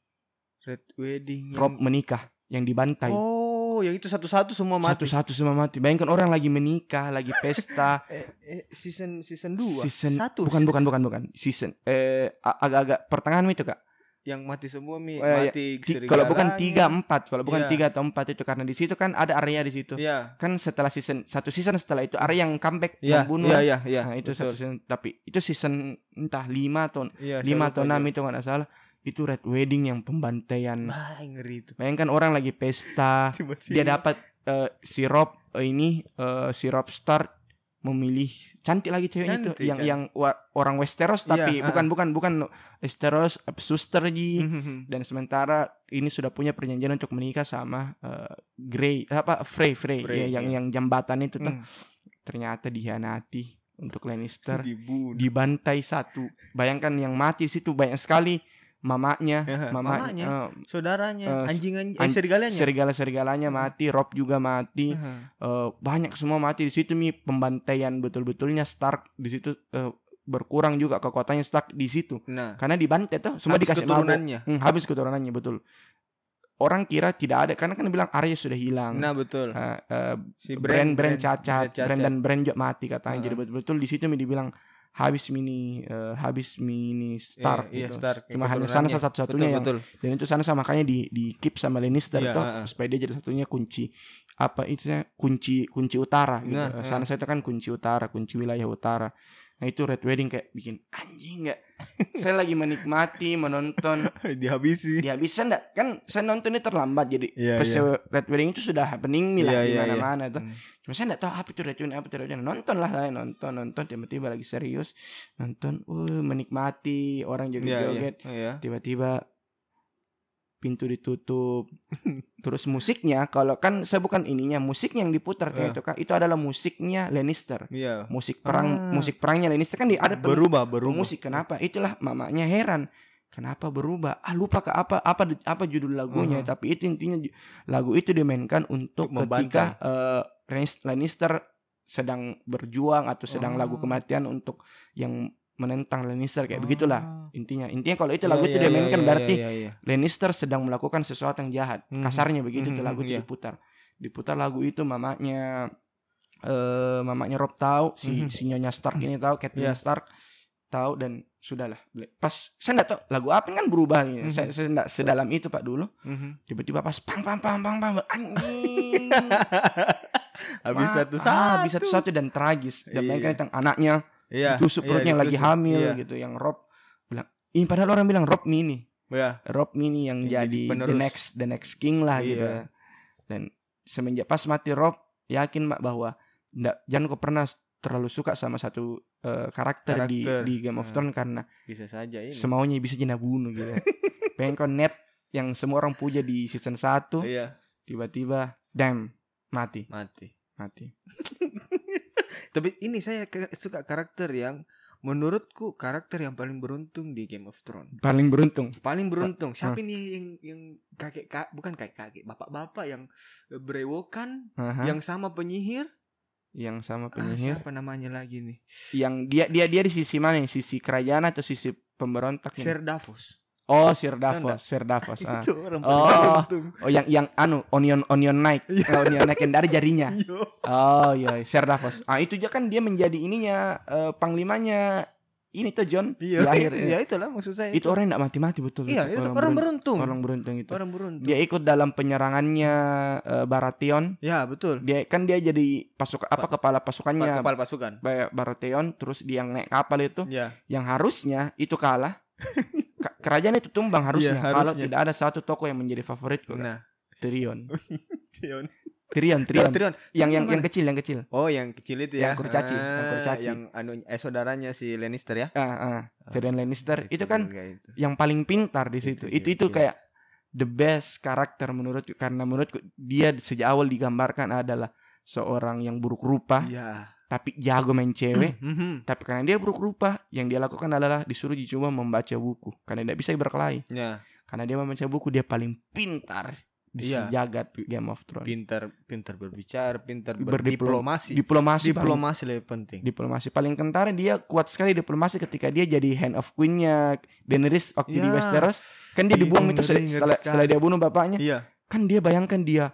Red Wedding. yang- Rob menikah yang dibantai Oh, yang itu satu-satu semua mati. satu-satu semua mati bayangkan orang lagi menikah lagi pesta Eh, eh, season season 2. season Satu. bukan bukan bukan bukan season eh agak-agak pertengahan itu kak Yang mati semua mi. Eh, mati Ti- kalau bukan tiga empat. Kalau bukan Iya. tiga atau empat itu karena di situ kan ada area di situ. Iya. kan setelah season satu season setelah itu area yang comeback Iya, membunuh iya, iya, iya. nah itu betul. satu season. Tapi itu season entah lima atau Iya, lima atau enam itu nggak salah. Itu red wedding yang pembantaian. Ah, ngeri itu. bayangkan orang lagi pesta. Dia dapat eh, sirop eh, ini eh, sirop start memilih cantik lagi ceweknya itu Cantik, yang cantik. yang wa- orang Westeros Iya, tapi ah. bukan bukan bukan Westeros eh, suster ji Mhm. dan sementara ini sudah punya perjanjian untuk menikah sama eh, Grey apa Frey Frey, Frey, ya, yang iya. yang jambatan itu tuh Hmm. ternyata dihianati untuk Lannister Dibunuh. dibantai satu bayangkan yang mati situ banyak sekali mamanya Ya, mama mamanya. eh, Saudaranya, Eh, anjing-anjing, an- eh, serigalanya. serigala serigalanya Hmm. mati Rob juga mati Aha. Eh, banyak semua mati di situ mi pembantaian betul-betulnya Stark di situ eh, berkurang juga kekuatannya Stark di situ Nah, karena dibantai tuh semua habis dikasih mabuk keturunannya. Hmm, habis keturunannya betul orang kira tidak ada karena kan bilang Arya sudah hilang Nah, betul. Eh, eh, Si brand brand cacat, Brand brand dan brand juga mati katanya. Jadi Heeh. betul-betul di situ mi dibilang habis mini eh, habis mini Stark Iya, iya, gitu. Stark. Cuma hanya Keturunannya. sana satu-satunya yang betul. dan itu sana sama makanya di di keep sama Lannister Iya, toh heeh. supaya dia jadi satunya kunci apa itu ya, kunci kunci utara gitu. Nah, sana saya itu kan kunci utara, kunci wilayah utara. Nah itu Red Wedding kayak bikin anjing nggak? saya lagi menikmati menonton Dihabisi. dihabisan enggak kan saya nontonnya terlambat jadi Iya, pas iya. Red Wedding itu sudah happening nih lah Iya, di iya, iya. mana-mana tuh. Hmm. Cuma saya enggak tahu apa itu Red Wedding apa itu Red Wedding. Nonton lah saya nonton nonton tiba-tiba lagi serius nonton, uh menikmati orang Iya, iya. joget-joget. Iya. Tiba-tiba pintu ditutup. Terus musiknya kalau kan saya bukan ininya, musiknya yang diputar kayak Eh. itu Kak, itu adalah musiknya Lannister. Iya. Musik perang Ah. musik perangnya Lannister kan di ada Berubah, berubah. musik kenapa? Itulah mamanya heran. Kenapa berubah? Ah lupa ke apa apa apa judul lagunya, Mhm. tapi itu intinya lagu itu dimainkan untuk Untuk ketika eh, Lannis- Lannister sedang berjuang atau sedang lagu Oh. kematian untuk yang menentang Lannister kayak Oh. begitulah intinya. Intinya kalau itu Iya, lagu itu iya, dimainkan iya, berarti iya, iya. Lannister sedang melakukan sesuatu yang jahat. Mhm. Kasarnya begitu tuh Mhm, lagu itu iya. diputar. Diputar lagu itu mamanya eh mamanya Rob tahu, si Mhm. si Nyonya Stark ini tahu, Catelyn Iya. Stark tahu dan sudahlah. Pas saya enggak tahu lagu apa kan berubah gitu. Mhm. Saya saya enggak sedalam itu Pak dulu. Mhm. Tiba-tiba pas pang pang pang pang pang anjing. Habis Wah, satu ah, satu. habis satu-satu dan tragis. Dan Iya. tentang anaknya Iya. tusuk iya, perutnya yang lagi ditusuk. hamil Iya. gitu yang Rob bilang ini padahal orang bilang Rob Mini Iya. Rob Mini yang Yang jadi jadi the penerus. next the next king lah gitu Iya. dan semenjak pas mati Rob yakin mak bahwa ndak jangan kau pernah terlalu suka sama satu eh, karakter, di Karakter. di Game of Nah, Thrones karena Bisa saja ini. semaunya bisa jina bunuh gitu pengen kau net yang semua orang puja di season 1 Iya, tiba-tiba damn mati mati. mati Tapi ini saya suka karakter yang menurutku karakter yang paling beruntung di Game of Thrones. paling beruntung Paling beruntung. Ah. Siapa ini yang yang kakek kak bukan kakek kakek bapak-bapak yang eh, berewokan Aha, yang sama penyihir. yang sama Ah, penyihir siapa namanya lagi nih? yang dia dia dia di sisi mana sisi kerajaan atau sisi pemberontak? Sir Davos. Oh Sir? Davos Sir Davos ah. Itu orang Oh. Oh yang yang anu onion onion naik, Iya. Eh, onion naik yang dari jarinya. Iya. Oh iya, Sir Davos. Ah itu juga kan dia menjadi ininya eh, panglimanya ini tuh John Iya, di akhir. ya itulah maksud saya. Itu orang yang tidak mati-mati betul. Iya, itu. itu orang, beruntung. Orang beruntung itu. Orang beruntung. Dia ikut dalam penyerangannya eh, Baratheon. ya, betul. Dia kan dia jadi pasukan apa kepala pasukannya Kepala pasukan. Ba- Baratheon terus dia yang naik kapal itu Ya. yang harusnya itu kalah. Kerajaan itu tumbang harusnya, Iya, kalau harusnya. tidak ada satu tokoh yang menjadi favorit Nah, Tyrion. Trion. Tyrion, Tyrion. Trion. yang yang yang kecil, yang kecil. Oh, yang kecil itu ya. Yang kurcaci, yang Ah, kurcaci. Yang anu eh saudaranya si Lannister ya. Ah, ah, Tyrion Lannister itu kan itu. yang paling pintar di situ. Itu Itu itu iya. kayak the best karakter menurutku karena menurutku dia sejak awal digambarkan adalah seorang yang buruk rupa Iya. Tapi jago main cewek. Mhm. tapi karena dia buruk rupa, yang dia lakukan adalah disuruh cuma membaca buku karena tidak bisa berkelahi. Ya. karena dia membaca buku dia paling pintar di Iya. jagat Game of Thrones. pintar pintar berbicara pintar Berdiplom- berdiplomasi Diplomasi paling, diplomasi lebih penting diplomasi paling kentara dia kuat sekali diplomasi ketika dia jadi hand of queen-nya Daenerys waktu di Ya. Westeros. Kan dia Ih, dibuang itu setelah, setelah dia bunuh bapaknya. iya Kan dia bayangkan dia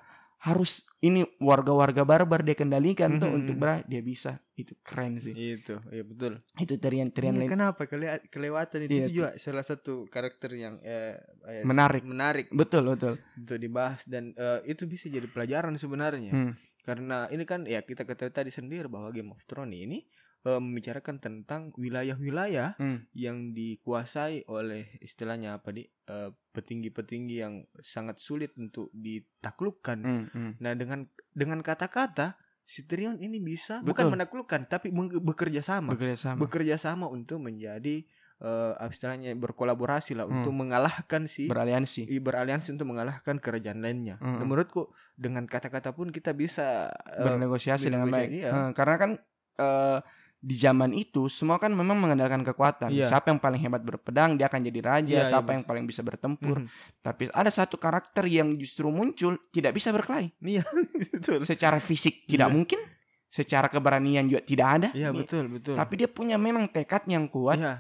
harus ini warga-warga barbar dia kendalikan tuh Mhm. untuk ber dia bisa. Itu keren sih. itu iya betul Itu terian-terian lain kenapa Kele- kelewatan itu, Iya, itu juga salah satu karakter yang eh, eh, menarik. menarik Betul, betul. untuk dibahas dan eh, itu bisa jadi pelajaran sebenarnya Hmm. karena ini kan ya kita ketahui tadi sendiri bahwa Game of Thrones ini eh, membicarakan tentang wilayah-wilayah Hmm. yang dikuasai oleh istilahnya apa di eh, petinggi-petinggi yang sangat sulit untuk ditaklukkan. Hmm, hmm. Nah dengan dengan kata-kata si Tyrion ini bisa Betul. bukan menaklukkan tapi bekerja sama, Bekerja sama. bekerja sama untuk menjadi eh, apa istilahnya berkolaborasi lah Hmm. untuk mengalahkan si Beraliansi. i- beraliansi untuk mengalahkan kerajaan lainnya. Hmm. Dan menurutku dengan kata-kata pun kita bisa eh, bernegosiasi dengan baik. iya. Eh, karena kan eh, di zaman itu semua kan memang mengandalkan kekuatan. Iya. Siapa yang paling hebat berpedang dia akan jadi raja. Iya, iya, Siapa betul. yang paling bisa bertempur. Mhm. Tapi ada satu karakter yang justru muncul tidak bisa berkelahi. betul. Secara fisik tidak Iya. mungkin. Secara keberanian juga tidak ada. Iya betul betul. Tapi dia punya memang tekad yang kuat. Iya.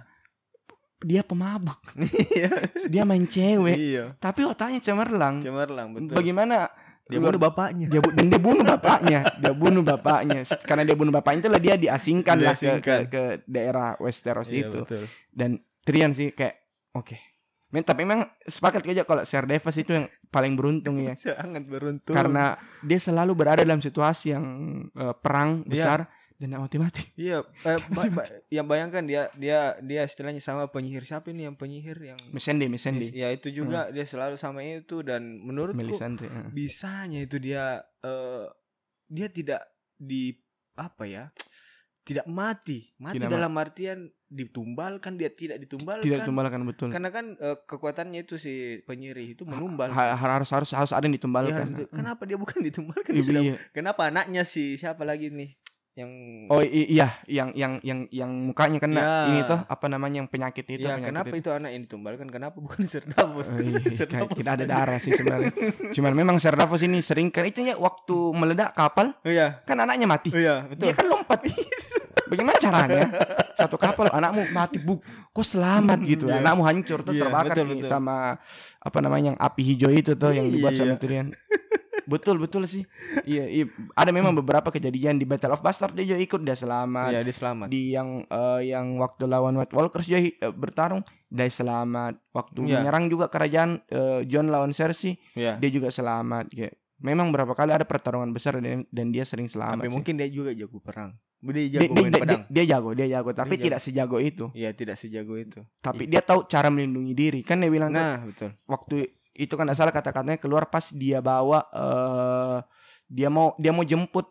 Dia pemabuk. Iya. Dia main cewek. Iya. Tapi otaknya cemerlang. Cemerlang betul. Bagaimana Dia bunuh bapaknya. dia bu- dan dia bunuh bapaknya dia bunuh bapaknya karena dia bunuh bapaknya itulah dia diasingkan lah ke, ke, Diasingkan. ke daerah Westeros Iya, itu betul. dan Tyrion sih kayak oke Men, tapi memang sepakat aja kalau Ser Devas itu yang paling beruntung ya Sangat beruntung. karena dia selalu berada dalam situasi yang eh, perang Iya. besar dan tidak mati-mati. Iya, eh, ba- ba- yang bayangkan dia dia dia istilahnya sama penyihir siapa ini? Yang penyihir yang Mesendi Mesendi. Ya itu juga dia selalu sama itu dan menurutku Melisandre eh. bisanya itu dia eh, dia tidak di apa ya tidak mati. Mati Tidak dalam artian ditumbalkan dia tidak ditumbalkan. Tidak tumbalkan betul. Karena kan eh, kekuatannya itu si penyirih itu menumbal Ha- harus harus harus ada yang Iya, ditumbalkan. harus- kenapa dia bukan ditumbalkan Iya, Dia sudah- iya. kenapa anaknya si siapa lagi nih yang Oh iya, yang yang yang yang mukanya kena Ya. ini tuh apa namanya yang penyakit itu. ya penyakit kenapa itu. itu anak yang ditumbalkan kenapa bukan Sir Davos Oh, iya, Davos tidak ada darah sih sebenarnya. Cuman memang Sir Davos ini sering kan itu ya waktu meledak kapal oh iya kan anaknya mati. oh iya betul Dia kan lompat. Bagaimana caranya? Satu kapal anakmu mati buk, kok selamat gitu. Iya. Anakmu hancur tuh Iya, terbakar betul, nih betul. sama apa namanya yang api hijau itu tuh yang dibuat sama Iya. Tyrion. Betul betul sih. Iya, iya, ada memang beberapa kejadian di Battle of Bastard dia juga ikut dia selamat. iya dia selamat. Di yang eh, yang waktu lawan White Walkers dia eh, bertarung. Dia selamat. Waktu Iya. menyerang juga kerajaan eh, John lawan Cersei Iya. dia juga selamat kayak. Memang berapa kali ada pertarungan besar dan, dan dia sering selamat tapi sih. mungkin dia juga jago perang. Dia dia, jago dia, main dia- pedang. dia jago dia jago tapi Dia tidak sejago itu. Iya tidak sejago itu. Tapi dia tahu cara melindungi diri. Kan dia bilang tuh, nah betul. waktu itu kan salah kata-katanya keluar pas dia bawa eh dia mau dia mau jemput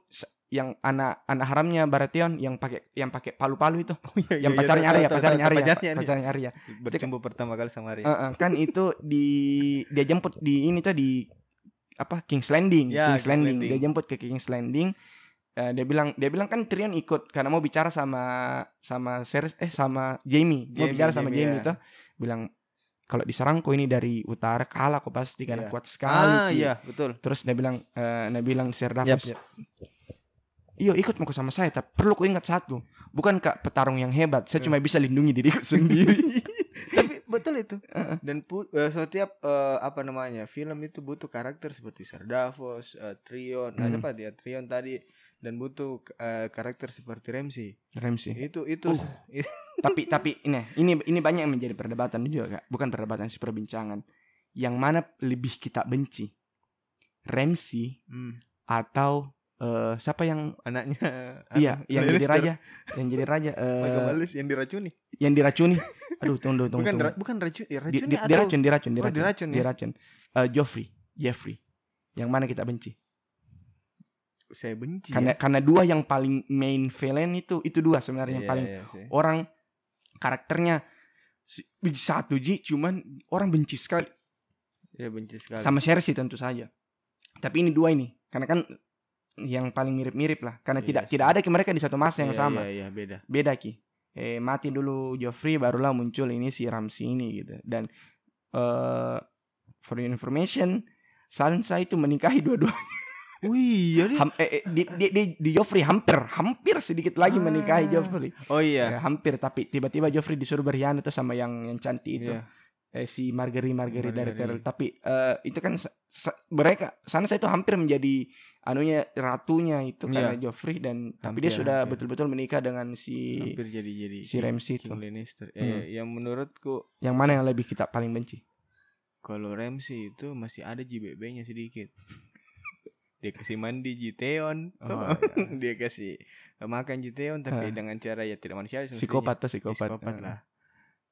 yang anak anak haramnya Baratheon yang pakai yang pakai palu-palu itu oh, iya, yang iya, pacarnya Arya pacarnya Arya pacarnya Arya berjumpa pertama kali sama Arya Heeh, kan itu di dia jemput di ini tuh di apa King's Landing, Ya, King's, King's Landing. Landing. Dia jemput ke King's Landing. Eh, dia bilang dia bilang kan Tyrion ikut karena mau bicara sama sama Cersei eh sama Jamie, mau bicara sama Jamie, Jamie ya. tuh. Bilang kalau diserangku ini dari utara kalah kok pasti karena Iya. kuat sekali. ah Ki." iya betul Terus dia bilang eh dia bilang Sir Yap, Davos, yap. "Iyo ikut mau sama saya, tapi perlu ku ingat satu. Bukan kak petarung yang hebat, saya Eh. cuma bisa lindungi diriku sendiri." tapi betul itu dan pu- eh, setiap eh, apa namanya film itu butuh karakter seperti Sir Davos, eh, Trion, nah, Hmm. siapa dia Trion tadi dan butuh eh, karakter seperti Ramsey. Ramsey. Itu itu Uh. tapi tapi ini ini ini banyak yang menjadi perdebatan juga kak. Bukan perdebatan sih perbincangan. Yang mana lebih kita benci? Ramsey Hmm, atau eh, siapa yang anaknya iya anu, yang jadi Lannister, raja. Yang jadi raja eh, Legolas yang diracuni. yang diracuni. Aduh tunggu tunggu Bukan tunggu. ra- bukan racun, ya Di- racun di- atau diracun diracun Oh, diracun. diracun ya? diracun. Eh, Joffrey Jeffrey. Yang mana kita benci saya benci. karena ya. karena dua yang paling main villain itu itu dua sebenarnya yang Iya, paling sih. orang karakternya satu ji cuman orang benci sekali Iya benci sekali. sama Cersei tentu saja. Tapi ini dua ini karena kan yang paling mirip-mirip lah karena Iya tidak sih. tidak ada ki mereka di satu masa yang Iya, sama. Iya, iya, beda. Beda ki. Eh mati dulu Joffrey barulah muncul ini si Ramsey ini gitu. Dan eh for your information Sansa itu menikahi dua-duanya Oh iya dia. Ham, eh, eh, di, di, di, di Joffrey hampir hampir sedikit lagi menikahi Ah. Joffrey Oh Ya, iya. hampir tapi tiba-tiba Joffrey disuruh berkhianat tuh sama yang yang cantik itu Iya. eh, si Margery Margery dari. Terrell tapi eh, itu kan mereka Sansa itu hampir menjadi anunya ratunya itu karena Iya. Joffrey dan tapi Hampir, dia sudah hampir. betul-betul menikah dengan si Hampir jadi jadi si Ramsay itu Lannister. Hmm. Eh, yang menurutku yang mana yang lebih kita paling benci kalau Ramsay itu masih ada JBB-nya sedikit. Dia kasih mandi Jiteon, Oh, dia kasih makan Jiteon tapi Ah. dengan cara ya tidak manusiawi psikopat tuh psikopat, psikopat Eh, lah.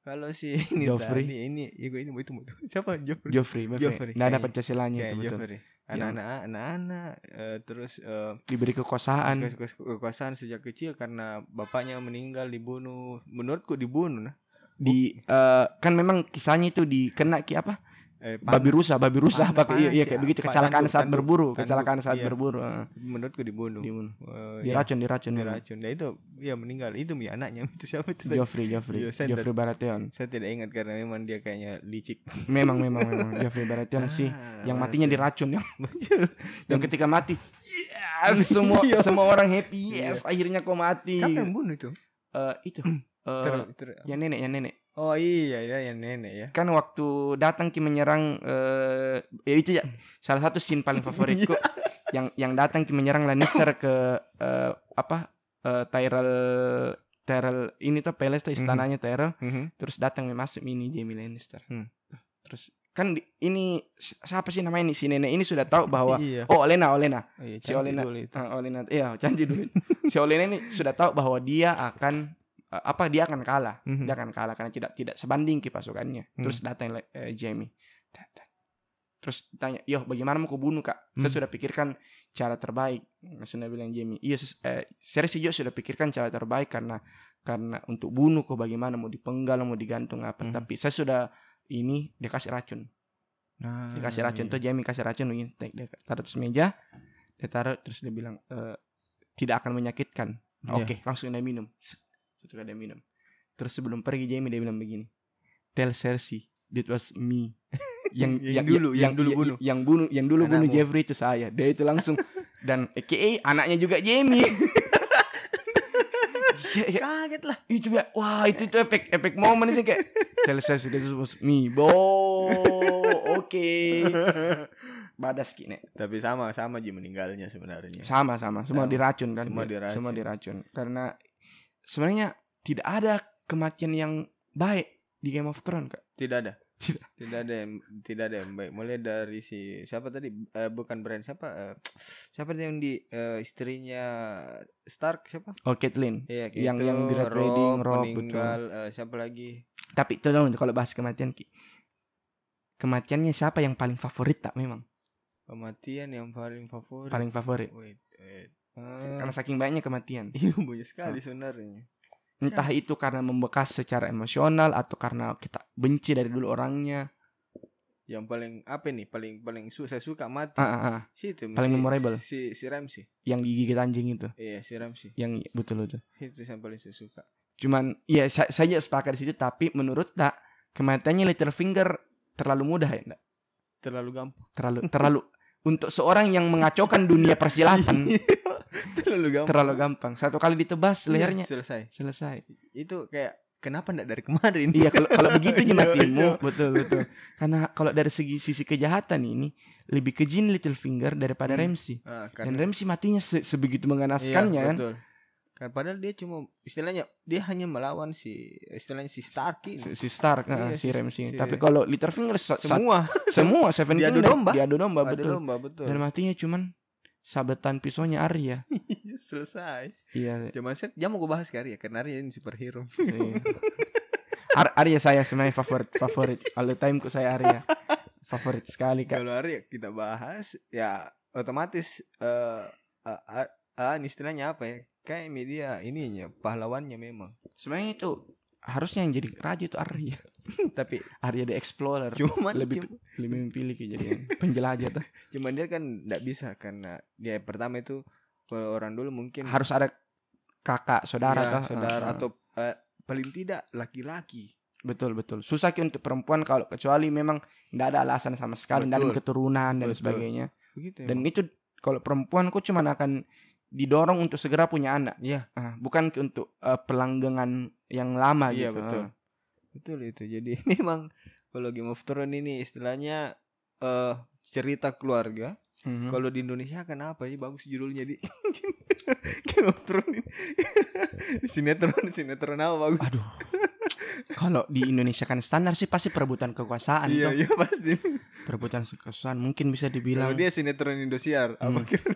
Kalau si ini Joffrey. tadi ini itu ini itu itu siapa Joffrey? Joffrey, Joffrey. Ada kayak- Pancasilanya Kayak itu betul. Joffrey. Anak-anak anak-anak eh, terus eh, Diberi kekuasaan. kekuasaan sejak kecil karena bapaknya meninggal dibunuh. Menurutku dibunuh nah. Di eh, kan memang kisahnya itu dikena ki apa? Eh, pan- Babi rusa, babi rusa, pakai iya, iya kayak begitu apa, kecelakaan saat berburu, kecelakaan saat iya. berburu. menurutku dibunuh. dibunuh. Eh, iya, Diracun, diracun. memang. diracun. Nah itu ya meninggal. Itu mi anaknya itu siapa itu? tadi? Joffrey, Joffrey, Iya, Joffrey Baratheon. Saya tidak ingat karena memang dia kayaknya licik. Memang, memang, memang Joffrey Baratheon sih. Ah, Yang matinya diracun yang, Betul. yang ketika mati, yes, semua Iya. semua orang happy, yes, akhirnya kau mati. Siapa yang bunuh itu? Eh, itu, eh, Ter- ter- yang nenek, yang nenek. Oh iya ya yang nenek ya. kan waktu datang ki menyerang eh ya itu ya salah satu scene paling favoritku yang yang datang ki menyerang Lannister ke eh, apa eh, Tyrell Tyrell ini tuh palace tuh istananya Tyrell Mhm. terus datang masuk ini Jaime Lannister Hmm. terus kan di- ini si- siapa sih namanya ini si nenek ini sudah tahu bahwa iya. oh Olena Olena Oh, iya, si cantik Olena dulu itu. Ah, Olena iya cantik dulu si Olena ini sudah tahu bahwa dia akan apa dia akan kalah Mhm. dia akan kalah karena tidak tidak sebanding ki pasukannya. Hmm. Terus datang eh, Jamie. Terus tanya, "Yo, bagaimana mau kubunuh, Kak?" Saya Hmm. sudah pikirkan cara terbaik. Sudah bilang Jamie. Iya, eh, Cersei juga sudah pikirkan cara terbaik karena karena untuk bunuh kok bagaimana mau dipenggal mau digantung apa. Hmm. Tapi saya sudah ini dia kasih racun. Nah, Dikasih racun iya. tuh Jamie kasih racun dia taruh atas meja. Dia taruh terus dia bilang "Eh, tidak akan menyakitkan. Iya. Oke, langsung dia minum. Satu dia minum. Terus sebelum pergi Jamie dia bilang begini. Tell Cersei, that was me. Yang Yang dulu, yang dulu bunuh. Yang bunuh, yang dulu bunuh Anakmu. Jeffrey itu saya. Dia itu langsung dan AKA anaknya juga Jamie. Ya, ya, Kaget lah. itu ya, wah itu tuh efek efek momen sih kayak Tell Cersei, that was me. Bo, oke. Badas kini. Tapi sama sama Ji meninggalnya sebenarnya. Sama sama, semua Sama. diracun kan. Semua diracun. Semua diracun. Karena sebenarnya tidak ada kematian yang baik di Game of Thrones, Kak. Tidak ada. Tidak. Tidak ada yang tidak ada yang baik. Mulai dari si siapa tadi Eh, bukan brand siapa eh, siapa yang di eh, istrinya Stark siapa? Oh, Catelyn. Iya, Yang- itu, yang di Red Wedding, Robb, meninggal eh, siapa lagi? Tapi tolong kalau bahas kematian Ki. Kematiannya siapa yang paling favorit tak memang? Kematian yang paling favorit. Paling favorit. Wait, wait. Ah, Karena saking banyaknya kematian. iya banyak sekali sebenarnya. Entah itu karena membekas secara emosional atau karena kita benci dari dulu orangnya. Yang paling apa nih? Paling paling su saya suka mati. Ah, ah, ah. Si itu Paling si- memorable. Si si Ramsey. Yang digigit anjing itu. Iya, si Ramsey. Yang betul betul. Itu yang paling saya suka. Cuman ya sa- saya sepakat di situ tapi menurut tak kematiannya Littlefinger terlalu mudah ya enggak? Terlalu gampang. Terlalu terlalu untuk seorang yang mengacaukan dunia persilatan terlalu gampang. terlalu gampang. Satu kali ditebas Iya, lehernya selesai. selesai. Itu kayak kenapa enggak dari kemarin? Iya kalau kalau begitu aja Iya, iya. betul betul. Karena kalau dari segi sisi kejahatan ini lebih kejin Littlefinger daripada Hmm. Ramsey. Ah, Dan karena Ramsey matinya se- sebegitu iya, mengenaskannya kan. betul. Kan padahal dia cuma istilahnya dia hanya melawan si istilahnya si Stark ini. Si, si Stark, Iya, ah, si si- Ramsey. si- Tapi kalau Littlefinger sa- sa- Semua semua Seven Kingdom domba. diadu domba betul. lomba betul. Dan matinya cuman sabetan pisaunya Arya. selesai. Iya. Cuma set jam mau gue bahas ke Arya karena Arya ini superhero. iya. Ar- Arya saya sebenarnya favorit favorit all the time ku saya Arya. Favorit sekali kak. Kalau Arya kita bahas ya otomatis eh uh, uh, uh, istilahnya apa ya? Kayak media ininya pahlawannya memang. Sebenarnya itu harusnya yang jadi raja itu Arya. Tapi Arya the Explorer. cuman lebih cum- lebih memilih kejadian penjelajah tuh. cuman dia kan nggak bisa karena dia pertama itu kalau orang dulu mungkin Harus ada kakak saudara ya, saudara Ah, ah. atau eh, paling tidak laki-laki Betul betul. Susah untuk perempuan kalau kecuali memang nggak ada alasan sama sekali, Betul. keturunan dan Betul. sebagainya. Begitu. Dan emang. itu kalau perempuan kok cuma akan didorong untuk segera punya anak, Iya, Ah, bukan untuk eh, pelanggengan yang lama iya gitu. betul. Betul itu. Jadi memang kalau Game of Thrones ini istilahnya eh cerita keluarga. Mhm. Kalau di Indonesia kenapa ya bagus judulnya di Game of Thrones ini. sinetron sinetron apa bagus? Aduh. Kalau di Indonesia kan standar sih pasti perebutan kekuasaan Iya iya pasti. Perebutan kekuasaan mungkin bisa Kalau dibilang dia sinetron Indosiar, apa Hmm. kira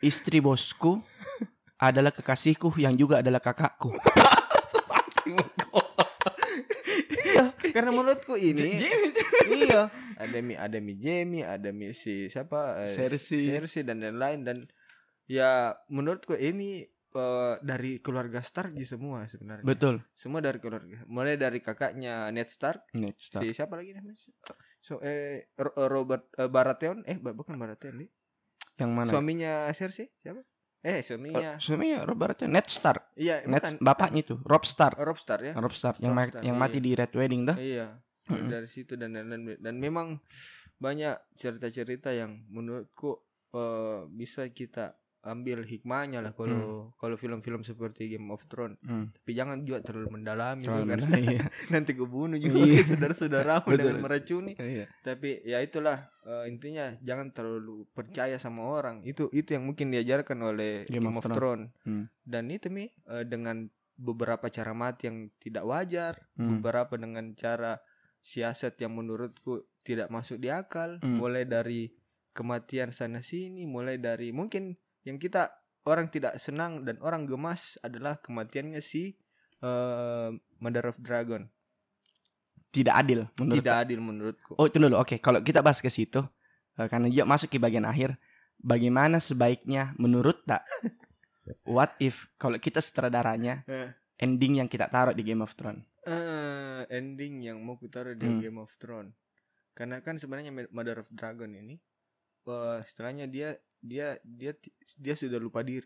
istri bosku adalah kekasihku yang juga adalah kakakku. Iya, karena menurutku ini iya, ada mi ada mi Jamie, ada mi si siapa eh, Cersei. Cersei dan lain-lain dan ya menurutku ini eh, dari keluarga Stark di semua sebenarnya. Betul. Semua dari keluarga. Mulai dari kakaknya Ned Stark, Ned Stark. si siapa lagi namanya? So eh Ro- Robert eh, Baratheon, eh bukan Baratheon nih. Yang mana? Suaminya Cersei siapa? Eh, suaminya. Oh, suaminya Robert Ned Stark. iya, Ned bukan. bapaknya itu Rob Stark. Rob Stark ya. Rob Stark yang Rob Stark, yang iya. mati di Red Wedding dah. Iya. Mm-mm. Dari situ dan dan, dan dan memang banyak cerita-cerita yang menurutku eh, bisa kita ambil hikmahnya lah kalau kalau film-film seperti Game of Thrones. Hmm. Tapi jangan juga terlalu mendalami Terlalu karena iya. nanti kebunuh juga Iya. saudara-saudaramu dengan meracuni. Iya. Tapi ya itulah eh, intinya jangan terlalu percaya sama orang. Itu itu yang mungkin diajarkan oleh Game Game, of of, Thrones. Hmm. Dan itu mi eh, dengan beberapa cara mati yang tidak wajar, Hmm. beberapa dengan cara siasat yang menurutku tidak masuk di akal, Hmm. mulai dari kematian sana sini, mulai dari mungkin yang kita orang tidak senang dan orang gemas adalah kematiannya si eh, Mother of Dragon. Tidak adil menurut tidak adil menurutku. Oh itu dulu oke kalau kita bahas ke situ eh, karena dia masuk ke bagian akhir bagaimana sebaiknya menurut tak what if kalau kita sutradaranya Eh. ending yang kita taruh di Game of Thrones eh ending yang mau kutaruh di Hmm. Game of Thrones. Karena kan sebenarnya Mother of Dragon ini eh setelahnya dia dia dia dia sudah lupa diri.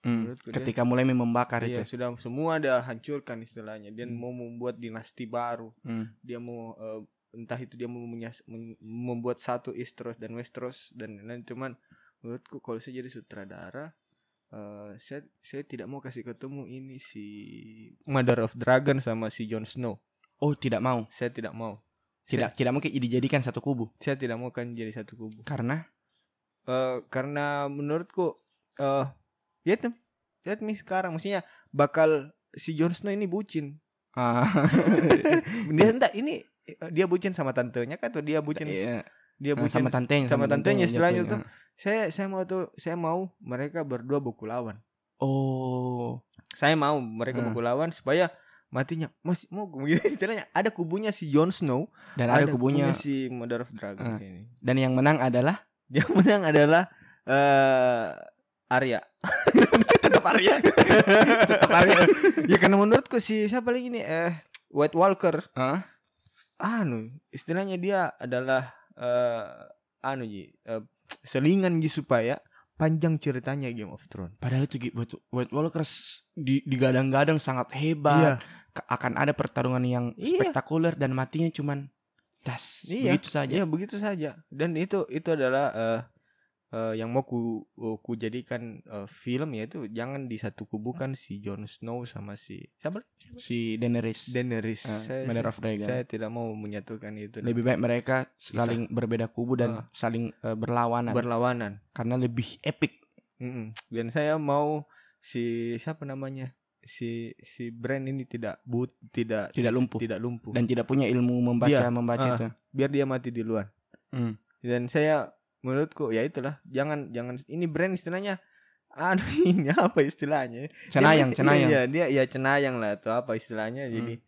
Hmm, dia- ketika mulai membakar Iya, itu sudah semua dia hancurkan istilahnya. Dia Hmm. mau membuat dinasti baru. Hmm, Dia mau eh, entah itu dia mau membuat satu Istros dan Westeros dan lain cuman menurutku kalau saya jadi sutradara eh saya saya tidak mau kasih ketemu ini si Mother of Dragon sama si Jon Snow. oh tidak mau Saya tidak mau. tidak tidak mungkin dijadikan satu kubu saya tidak mau kan jadi satu kubu karena Eh karena menurutku eh ya tuh lihat nih sekarang. Maksudnya bakal si Jon Snow ini bucin. Ah, dia enggak ini eh, dia bucin sama tantenya kan atau dia bucin? Iya, dia bucin sama tantenya sama tantenya istilahnya tuh. saya saya mau tuh saya mau mereka berdua buku lawan. Oh. Saya mau mereka Hmm. buku lawan supaya matinya masih mau begitu istilahnya ada kubunya si Jon Snow dan ada, kubunya. si Mother of Dragon Ah. ini. Dan yang menang adalah dia menang adalah eh Arya. Tetap Arya. Tetap Arya. Ya karena menurutku si siapa lagi nih? Eh White Walker. Hah? anu istilahnya dia adalah eh anu ji eh, selingan ji supaya panjang ceritanya Game of Thrones. Padahal itu White, Walker di digadang-gadang sangat hebat. iya. Ka- Akan ada pertarungan yang Iya. spektakuler dan matinya cuman das Iya, begitu saja. iya begitu saja dan itu itu adalah eh eh, yang mau ku ku jadikan eh, film yaitu jangan di satu kubukan si Jon Snow sama si siapa siapa? Si Daenerys, Daenerys Ah, saya, Mother of Dragon. saya tidak mau menyatukan itu lebih baik mereka saling berbeda kubu dan Ah. saling eh, berlawanan berlawanan karena lebih epic. Mm-mm. Dan saya mau si siapa namanya si si brand ini tidak but tidak Tidak lumpuh tidak lumpuh dan tidak punya ilmu membaca Iya, membaca ah. itu. biar dia mati duluan. Hmm. Dan saya menurutku ya itulah jangan jangan ini brand istilahnya aduh ini apa istilahnya? Dia Cenayang, mungkin- cenayang. Iya, dia ya cenayang lah atau apa istilahnya. Jadi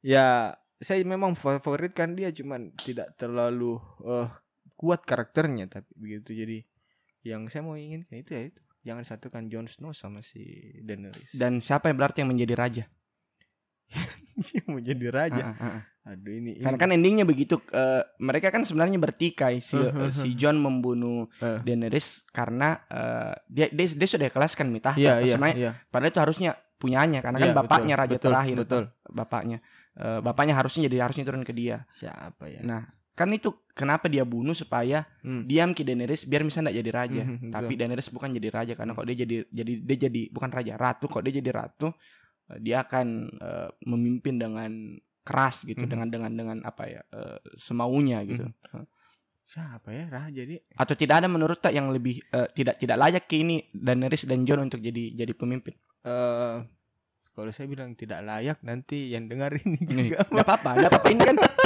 ya saya memang favoritkan dia cuman tidak terlalu eh, kuat karakternya tapi begitu jadi yang saya mau inginkan itu ya itu jangan satukan Jon Snow sama si Daenerys Dan siapa yang berarti yang menjadi raja? yang menjadi raja ah, ah. aduh ini, ini. Karena kan endingnya begitu. eh, mereka kan sebenarnya bertikai si eh, si John membunuh Eh. Daenerys karena eh, dia, dia dia sudah ikhlaskan mitah. iya iya Sebenarnya iya padahal itu harusnya punyanya karena Iya, kan bapaknya betul, raja betul, terakhir betul bapaknya. eh, bapaknya harusnya jadi harusnya turun ke dia. Siapa ya? Nah, kan itu kenapa dia bunuh supaya Hmm. diam ke Daenerys biar bisa nggak jadi raja. Mhm, Tapi betul. Daenerys bukan jadi raja karena kok dia jadi jadi dia jadi bukan raja, ratu. Kok dia jadi ratu, eh, dia akan eh, memimpin dengan keras gitu Mhm. dengan dengan dengan apa ya eh, semaunya gitu. Siapa ya raja nih? Atau tidak ada menurut tak yang lebih eh, tidak tidak layak ke ini Daenerys dan Jon untuk jadi jadi pemimpin. Eh kalau saya bilang tidak layak nanti yang dengar ini juga. nggak apa-apa, nggak apa-apa ini kan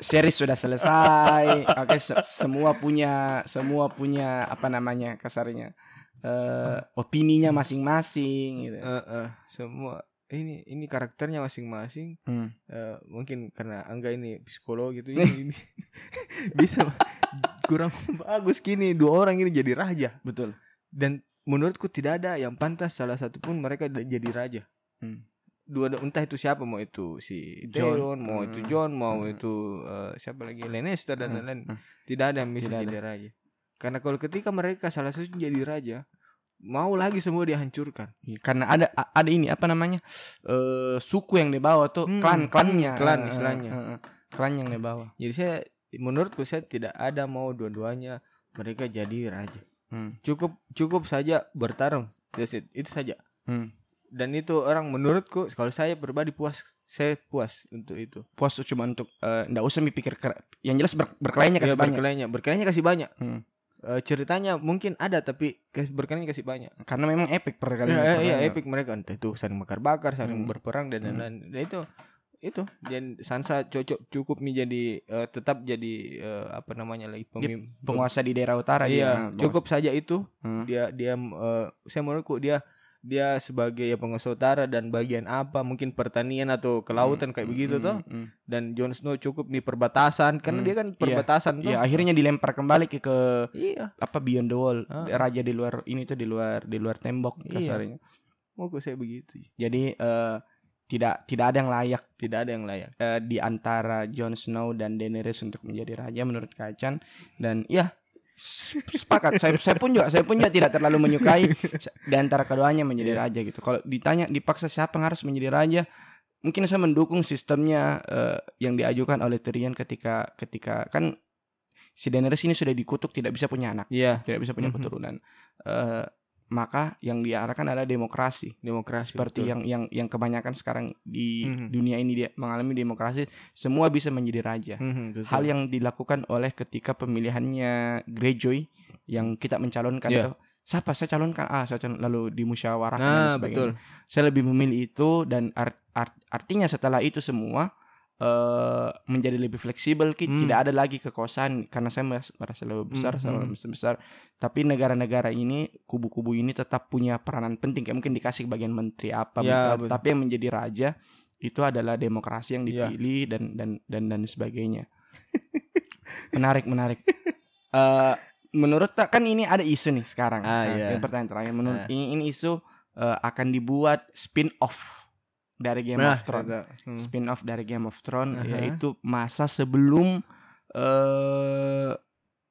series sudah selesai. Oke, se- semua punya semua punya apa namanya kasarnya eh opininya masing-masing gitu. Eh, eh, semua ini ini karakternya masing-masing. Hmm. Eh, mungkin karena angga ini psikolog gitu ini, ini bisa kurang bagus gini dua orang ini jadi raja Betul. dan menurutku tidak ada yang pantas salah satu pun mereka jadi raja Hmm. Dua entah itu siapa mau itu si Jon. Theon mau itu Hmm. John mau Hmm. itu eh, siapa lagi Lannister dan Hmm. lain-lain Hmm. tidak ada yang bisa Tidak jadi raja karena kalau ketika mereka salah satu jadi raja mau lagi semua dihancurkan Iya, Karena ada ada ini apa namanya eh suku yang dibawa tuh Hmm, klan klannya hmm, klan istilahnya. eh, eh, klan yang dibawa. jadi saya menurutku saya tidak ada mau dua-duanya mereka jadi raja Hmm. cukup cukup saja bertarung That's it. itu saja Hmm. Dan itu orang menurutku kalau saya pribadi puas saya puas untuk itu Puas tuh cuma untuk eh, nggak usah mikir yang jelas ber- berkelainya ya kasih banyak. berkelainya berkelainya kasih banyak Hmm. Eh, ceritanya mungkin ada tapi berkelainya kasih banyak Karena memang epic perkalian. Iya, iya, epic mereka entah itu saling bakar-bakar, saling Hmm. berperang dan Hmm. lain-lain. Nah, itu itu dan Sansa cocok cukup nih jadi eh, tetap jadi eh, apa namanya lagi pemimpin Penguasa di daerah utara dia. Iya, Penguasa- cukup saja itu Hmm. dia dia eh, saya menurutku dia dia sebagai ya penguasa utara dan bagian apa mungkin pertanian atau kelautan kayak Hmm, begitu hmm, toh hmm. dan Jon Snow cukup nih perbatasan karena Hmm, dia kan iya, perbatasan toh Iya, akhirnya dilempar kembali ke, ke iya apa Beyond the Wall. Ah. Raja di luar ini tuh di luar di luar tembok Iya. kasarnya. mau saya begitu Jadi eh, tidak tidak ada yang layak tidak ada yang layak eh, di antara Jon Snow dan Daenerys untuk menjadi raja menurut Kacan dan ya sepakat saya saya pun juga saya pun juga tidak terlalu menyukai di antara keduanya menjadi Iya. raja gitu. Kalau ditanya dipaksa siapa yang harus menjadi raja, mungkin saya mendukung sistemnya eh, yang diajukan oleh Tyrion ketika ketika kan si Daenerys ini sudah dikutuk tidak bisa punya anak, iya tidak bisa punya Mhm. keturunan. Eh, maka yang diarahkan adalah demokrasi demokrasi seperti betul. yang yang yang kebanyakan sekarang di Mhm. dunia ini dia mengalami demokrasi semua bisa menjadi raja Mhm, betul. hal yang dilakukan oleh ketika pemilihannya Greyjoy yang kita mencalonkan Iya. itu, siapa saya calonkan ah saya calon lalu dimusyawarahkan dan nah sebagainya. betul saya lebih memilih itu dan art- art- artinya setelah itu semua eh menjadi lebih fleksibel Ki. Hmm. tidak ada lagi kekuasaan karena saya meras- merasa lebih besar Hmm, saya hmm. merasa besar tapi negara-negara ini kubu-kubu ini tetap punya peranan penting kayak mungkin dikasih bagian menteri apa Ya, betul. tapi yang menjadi raja itu adalah demokrasi yang Ya. dipilih dan dan dan dan sebagainya menarik menarik Eh menurut tak kan ini ada isu nih sekarang Ah, Nah, iya. yang pertanyaan terakhir menurut Ah. ini, ini isu eh, akan dibuat spin off dari Game nah of Thrones. Hmm. spin off dari Game of Thrones Aha. yaitu masa sebelum eh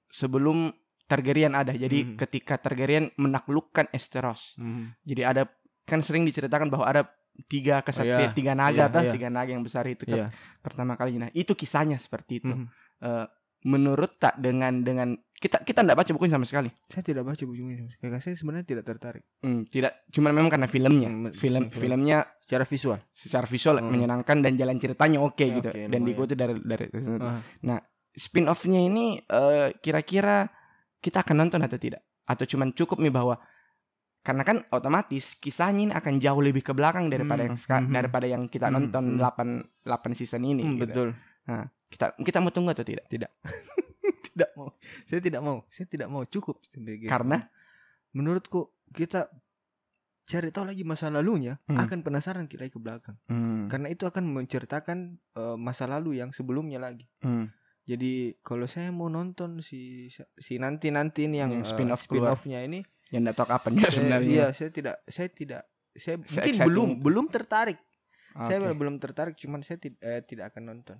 sebelum Targaryen ada. Jadi Mhm. ketika Targaryen menaklukkan Esteros. Mhm. Jadi ada kan sering diceritakan bahwa ada tiga kesatria, iya. tiga naga Iya, tah, iya. tiga naga yang besar itu Iya. pertama kali. Nah, itu kisahnya seperti itu. Mhm. Eh, menurut tak dengan dengan kita kita tidak baca bukunya sama sekali. saya tidak baca bukunya karena saya sebenarnya tidak tertarik Hmm, tidak cuma memang karena filmnya. Hmm, Film film. filmnya secara visual secara visual Hmm. menyenangkan dan jalan ceritanya oke Ya, gitu dan diikuti dari dari Ah. spin offnya ini eh, kira-kira kita akan nonton atau tidak atau cuman cukup nih bahwa karena kan otomatis kisahnya ini akan jauh lebih ke belakang daripada Hmm, yang ska- mhm. daripada yang kita Hmm, nonton hmm. 8 8 season ini Hmm, gitu. betul kita kita mau tunggu atau tidak tidak mau. Saya tidak mau. Saya tidak mau. Cukup sebagai- karena? Menurutku kita cari tahu lagi masa lalunya Hmm. akan penasaran kita ke belakang. Hmm, karena itu akan menceritakan eh, masa lalu yang sebelumnya lagi. Hmm, jadi kalau saya mau nonton si si nanti nanti ini yang, Yang eh, spin-off keluar. spin-offnya ini yang tidak tahu kapan saya, sebenarnya. iya saya tidak saya tidak saya mungkin Se-exciting belum belum tertarik. Saya Oke. belum tertarik cuman saya tid- eh, tidak akan nonton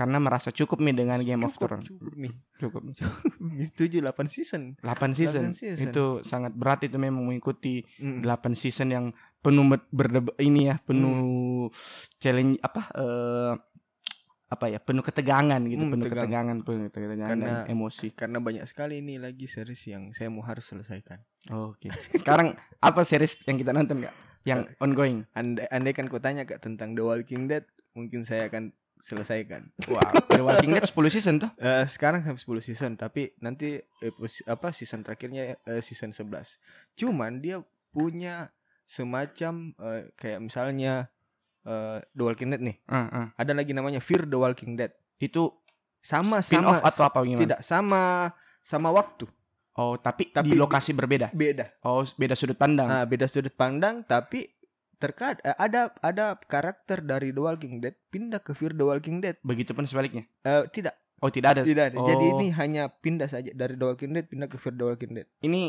karena merasa cukup nih dengan Game of cukup, Thrones. cukup nih Cukup. tujuh delapan season 8 season. 8 season. Itu sangat berat itu memang mengikuti Mm. 8 season yang penuh ber- berdeba- ini ya, penuh challenge apa eh apa ya, penuh ketegangan gitu, Hmm, penuh tegang. ketegangan, penuh ketegangan Karena- dan emosi. karena banyak sekali ini lagi series yang saya mau harus selesaikan Oke. Sekarang apa series yang kita nonton Kak? Yang ongoing. andai andai kan kau tanya kak tentang The Walking Dead mungkin saya akan selesaikan Wow, The Walking Dead 10 season tuh. Eh, sekarang sampai 10 season tapi nanti epos- apa season terakhirnya eh, season 11 cuman dia punya semacam eh, kayak misalnya eh, The Walking Dead nih Ah, ah. ada lagi namanya Fear the Walking Dead Itu sama sama atau apa gimana? tidak sama sama waktu Oh, tapi, Tapi di di- lokasi berbeda. beda Oh, beda sudut pandang. nah beda sudut pandang tapi terkad eh, ada ada karakter dari The Walking Dead pindah ke Fear the Walking Dead Begitupun sebaliknya. Eh, tidak Oh, tidak ada. tidak ada jadi Oh. ini hanya pindah saja dari The Walking Dead pindah ke Fear the Walking Dead Ini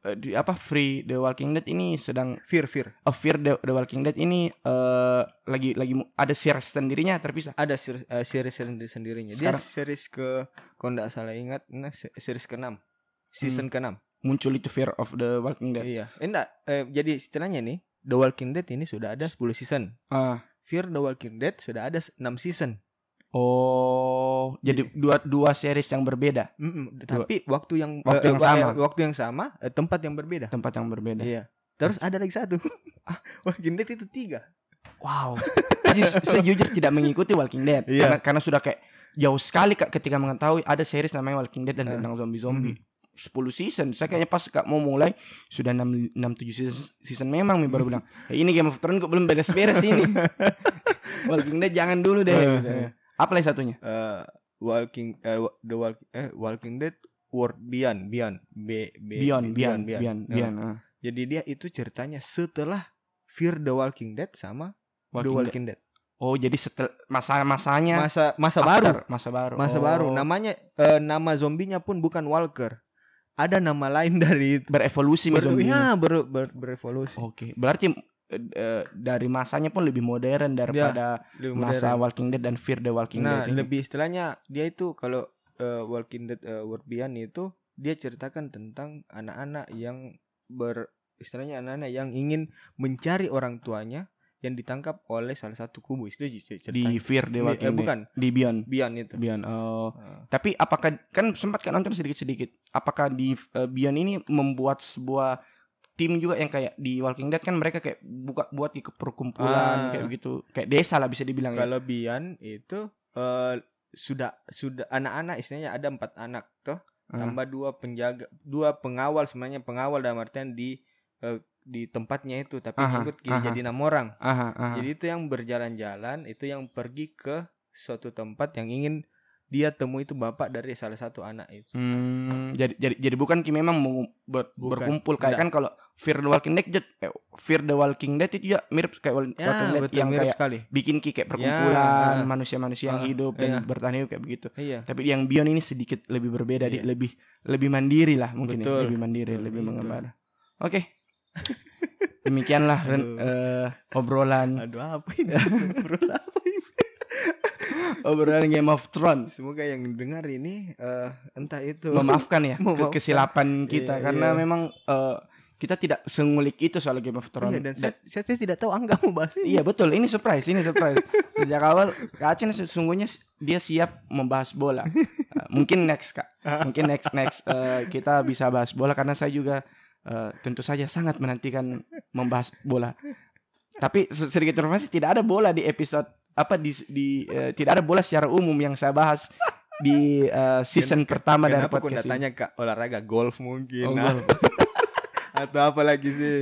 eh, di apa Free The Walking Dead ini sedang Fear Fear oh, Fear The, The Walking Dead ini eh lagi lagi ada series sendirinya terpisah. ada ser- eh, series sendiri sendirinya dia Sekarang- series ke kalau nggak salah ingat nah se- series ke-6 season ke-6 Muncul itu Fear of the Walking Dead. iya enggak eh, jadi istilahnya nih The Walking Dead ini sudah ada 10 season Ah. Fear the Walking Dead sudah ada 6 season Oh, jadi dua dua series yang berbeda, Mm-mm, tapi waktu yang Waktu eh, yang eh, sama. waktu yang sama eh, tempat yang berbeda tempat yang berbeda. iya terus ada lagi satu ah Walking Dead itu tiga Wow. Jadi saya jujur tidak mengikuti Walking Dead Iya. karena karena sudah kayak jauh sekali Kak ketika mengetahui ada series namanya Walking Dead dan Eh. tentang zombie-zombie. 10 season. Saya kayaknya pas Kak mau mulai sudah 6 6 7 season, season memang nih baru bilang, "Eh, ini Game of Thrones kok belum beres-beres ini." Walking Dead jangan dulu deh. gitu. Apa lagi satunya? Eh, Walking eh, wa- the walk eh Walking Dead World Beyond Beyond B, B, Beyond, B- Beyond, Beyond, Nah, Beyond. ah. Jadi dia itu ceritanya setelah Fear the Walking Dead sama The Walking Dead. Walking Dead. Oh, jadi setel masa-masanya Masa masa after, baru, masa baru. masa Oh, baru. Namanya eh, nama zombinya pun bukan Walker. Ada nama lain dari itu. berevolusi Ber, ya, ber, ber- berevolusi. Oke, berarti eh, eh, dari masanya pun lebih modern daripada Lebih masa modern. Walking Dead dan Fear the Walking Nah, Dead ini. lebih istilahnya dia itu kalau eh, Walking Dead eh, World Beyond itu dia ceritakan tentang anak-anak yang ber istilahnya anak-anak yang ingin mencari orang tuanya yang ditangkap oleh salah satu kubu itu di ceritanya. Fear the Di- eh, bukan Di Beyond. Beyond itu. Beyond. Eh, Tapi apakah kan sempat kan nonton sedikit-sedikit. Apakah di eh, Beyond ini membuat sebuah tim juga yang kayak di Walking Dead kan mereka kayak buka buat ke perkumpulan Ah. kayak begitu. Kayak desa lah bisa dibilang ya. kalau Beyond itu eh, sudah sudah anak-anak istilahnya ada empat anak toh Ah. tambah dua penjaga dua pengawal sebenarnya pengawal dalam artian di eh, di tempatnya itu tapi Aha, ikut kiri aha. jadi enam orang Aha, aha. jadi itu yang berjalan-jalan itu yang pergi ke suatu tempat yang ingin dia temui itu bapak dari salah satu anak itu Hmm, jadi jadi jadi bukan ki memang mau ber- Bukan, berkumpul kayak enggak. kan kalau Fear the Walking Dead eh, Fear the Walking Dead itu ya mirip kayak ya Walking Dead betul yang kayak sekali bikin ki kayak Ya, perkumpulan ah. manusia-manusia yang Ah, hidup iya. dan bertahan hidup kayak begitu. iya Tapi yang Beyond ini sedikit lebih berbeda, di Iya. lebih lebih mandiri lah mungkin ya, Betul, lebih mandiri, betul, lebih betul. mengembara. Oke. Demikianlah Ren, eh, obrolan aduh apa ini Bro, apa ini obrolan Game of Thrones. semoga yang dengar ini eh, entah itu Memaafkan ya ke- Memaafkan. kesilapan kita Iya, karena iya. memang eh, kita tidak sengulik itu soal Game of Thrones. Iya, dan saya, saya, saya tidak tahu Angga mau bahas ini. Iya betul, ini surprise, ini surprise. Sejak awal Kak Acen sesungguhnya dia siap membahas bola. Uh, mungkin next Kak, mungkin next next uh, kita bisa bahas bola karena saya juga uh, tentu saja sangat menantikan membahas bola. Tapi se- sedikit informasi tidak ada bola di episode apa di di uh, tidak ada bola secara umum yang saya bahas di uh, season pertama dari Kenapa kau podcast nggak ini. tanya kak olahraga golf mungkin Oh, nah, golf. Atau apa lagi sih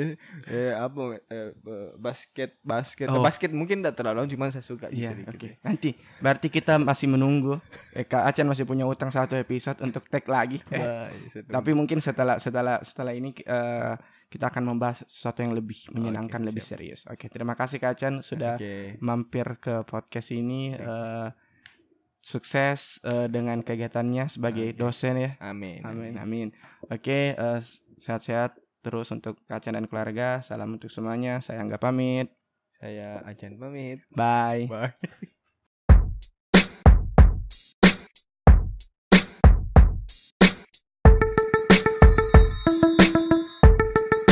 eh, apa eh, basket basket Oh. basket mungkin tidak terlalu cuma saya suka Iya, sedikit oke. ya. Nanti berarti kita masih menunggu. Eh, Kak Acan masih punya utang satu episode untuk tag lagi. Eh. Tapi mungkin setelah setelah setelah ini eh, kita akan membahas sesuatu yang lebih menyenangkan, Oke, lebih siap. serius. Oke, terima kasih Kak Chan sudah Oke. mampir ke podcast ini. Eh, sukses eh, dengan kegiatannya sebagai Oke. dosen ya. amin Amin, amin. Oke, eh, sehat-sehat terus untuk Kak Chan dan keluarga. Salam untuk semuanya. Saya Angga pamit. saya Ajan pamit Bye. bye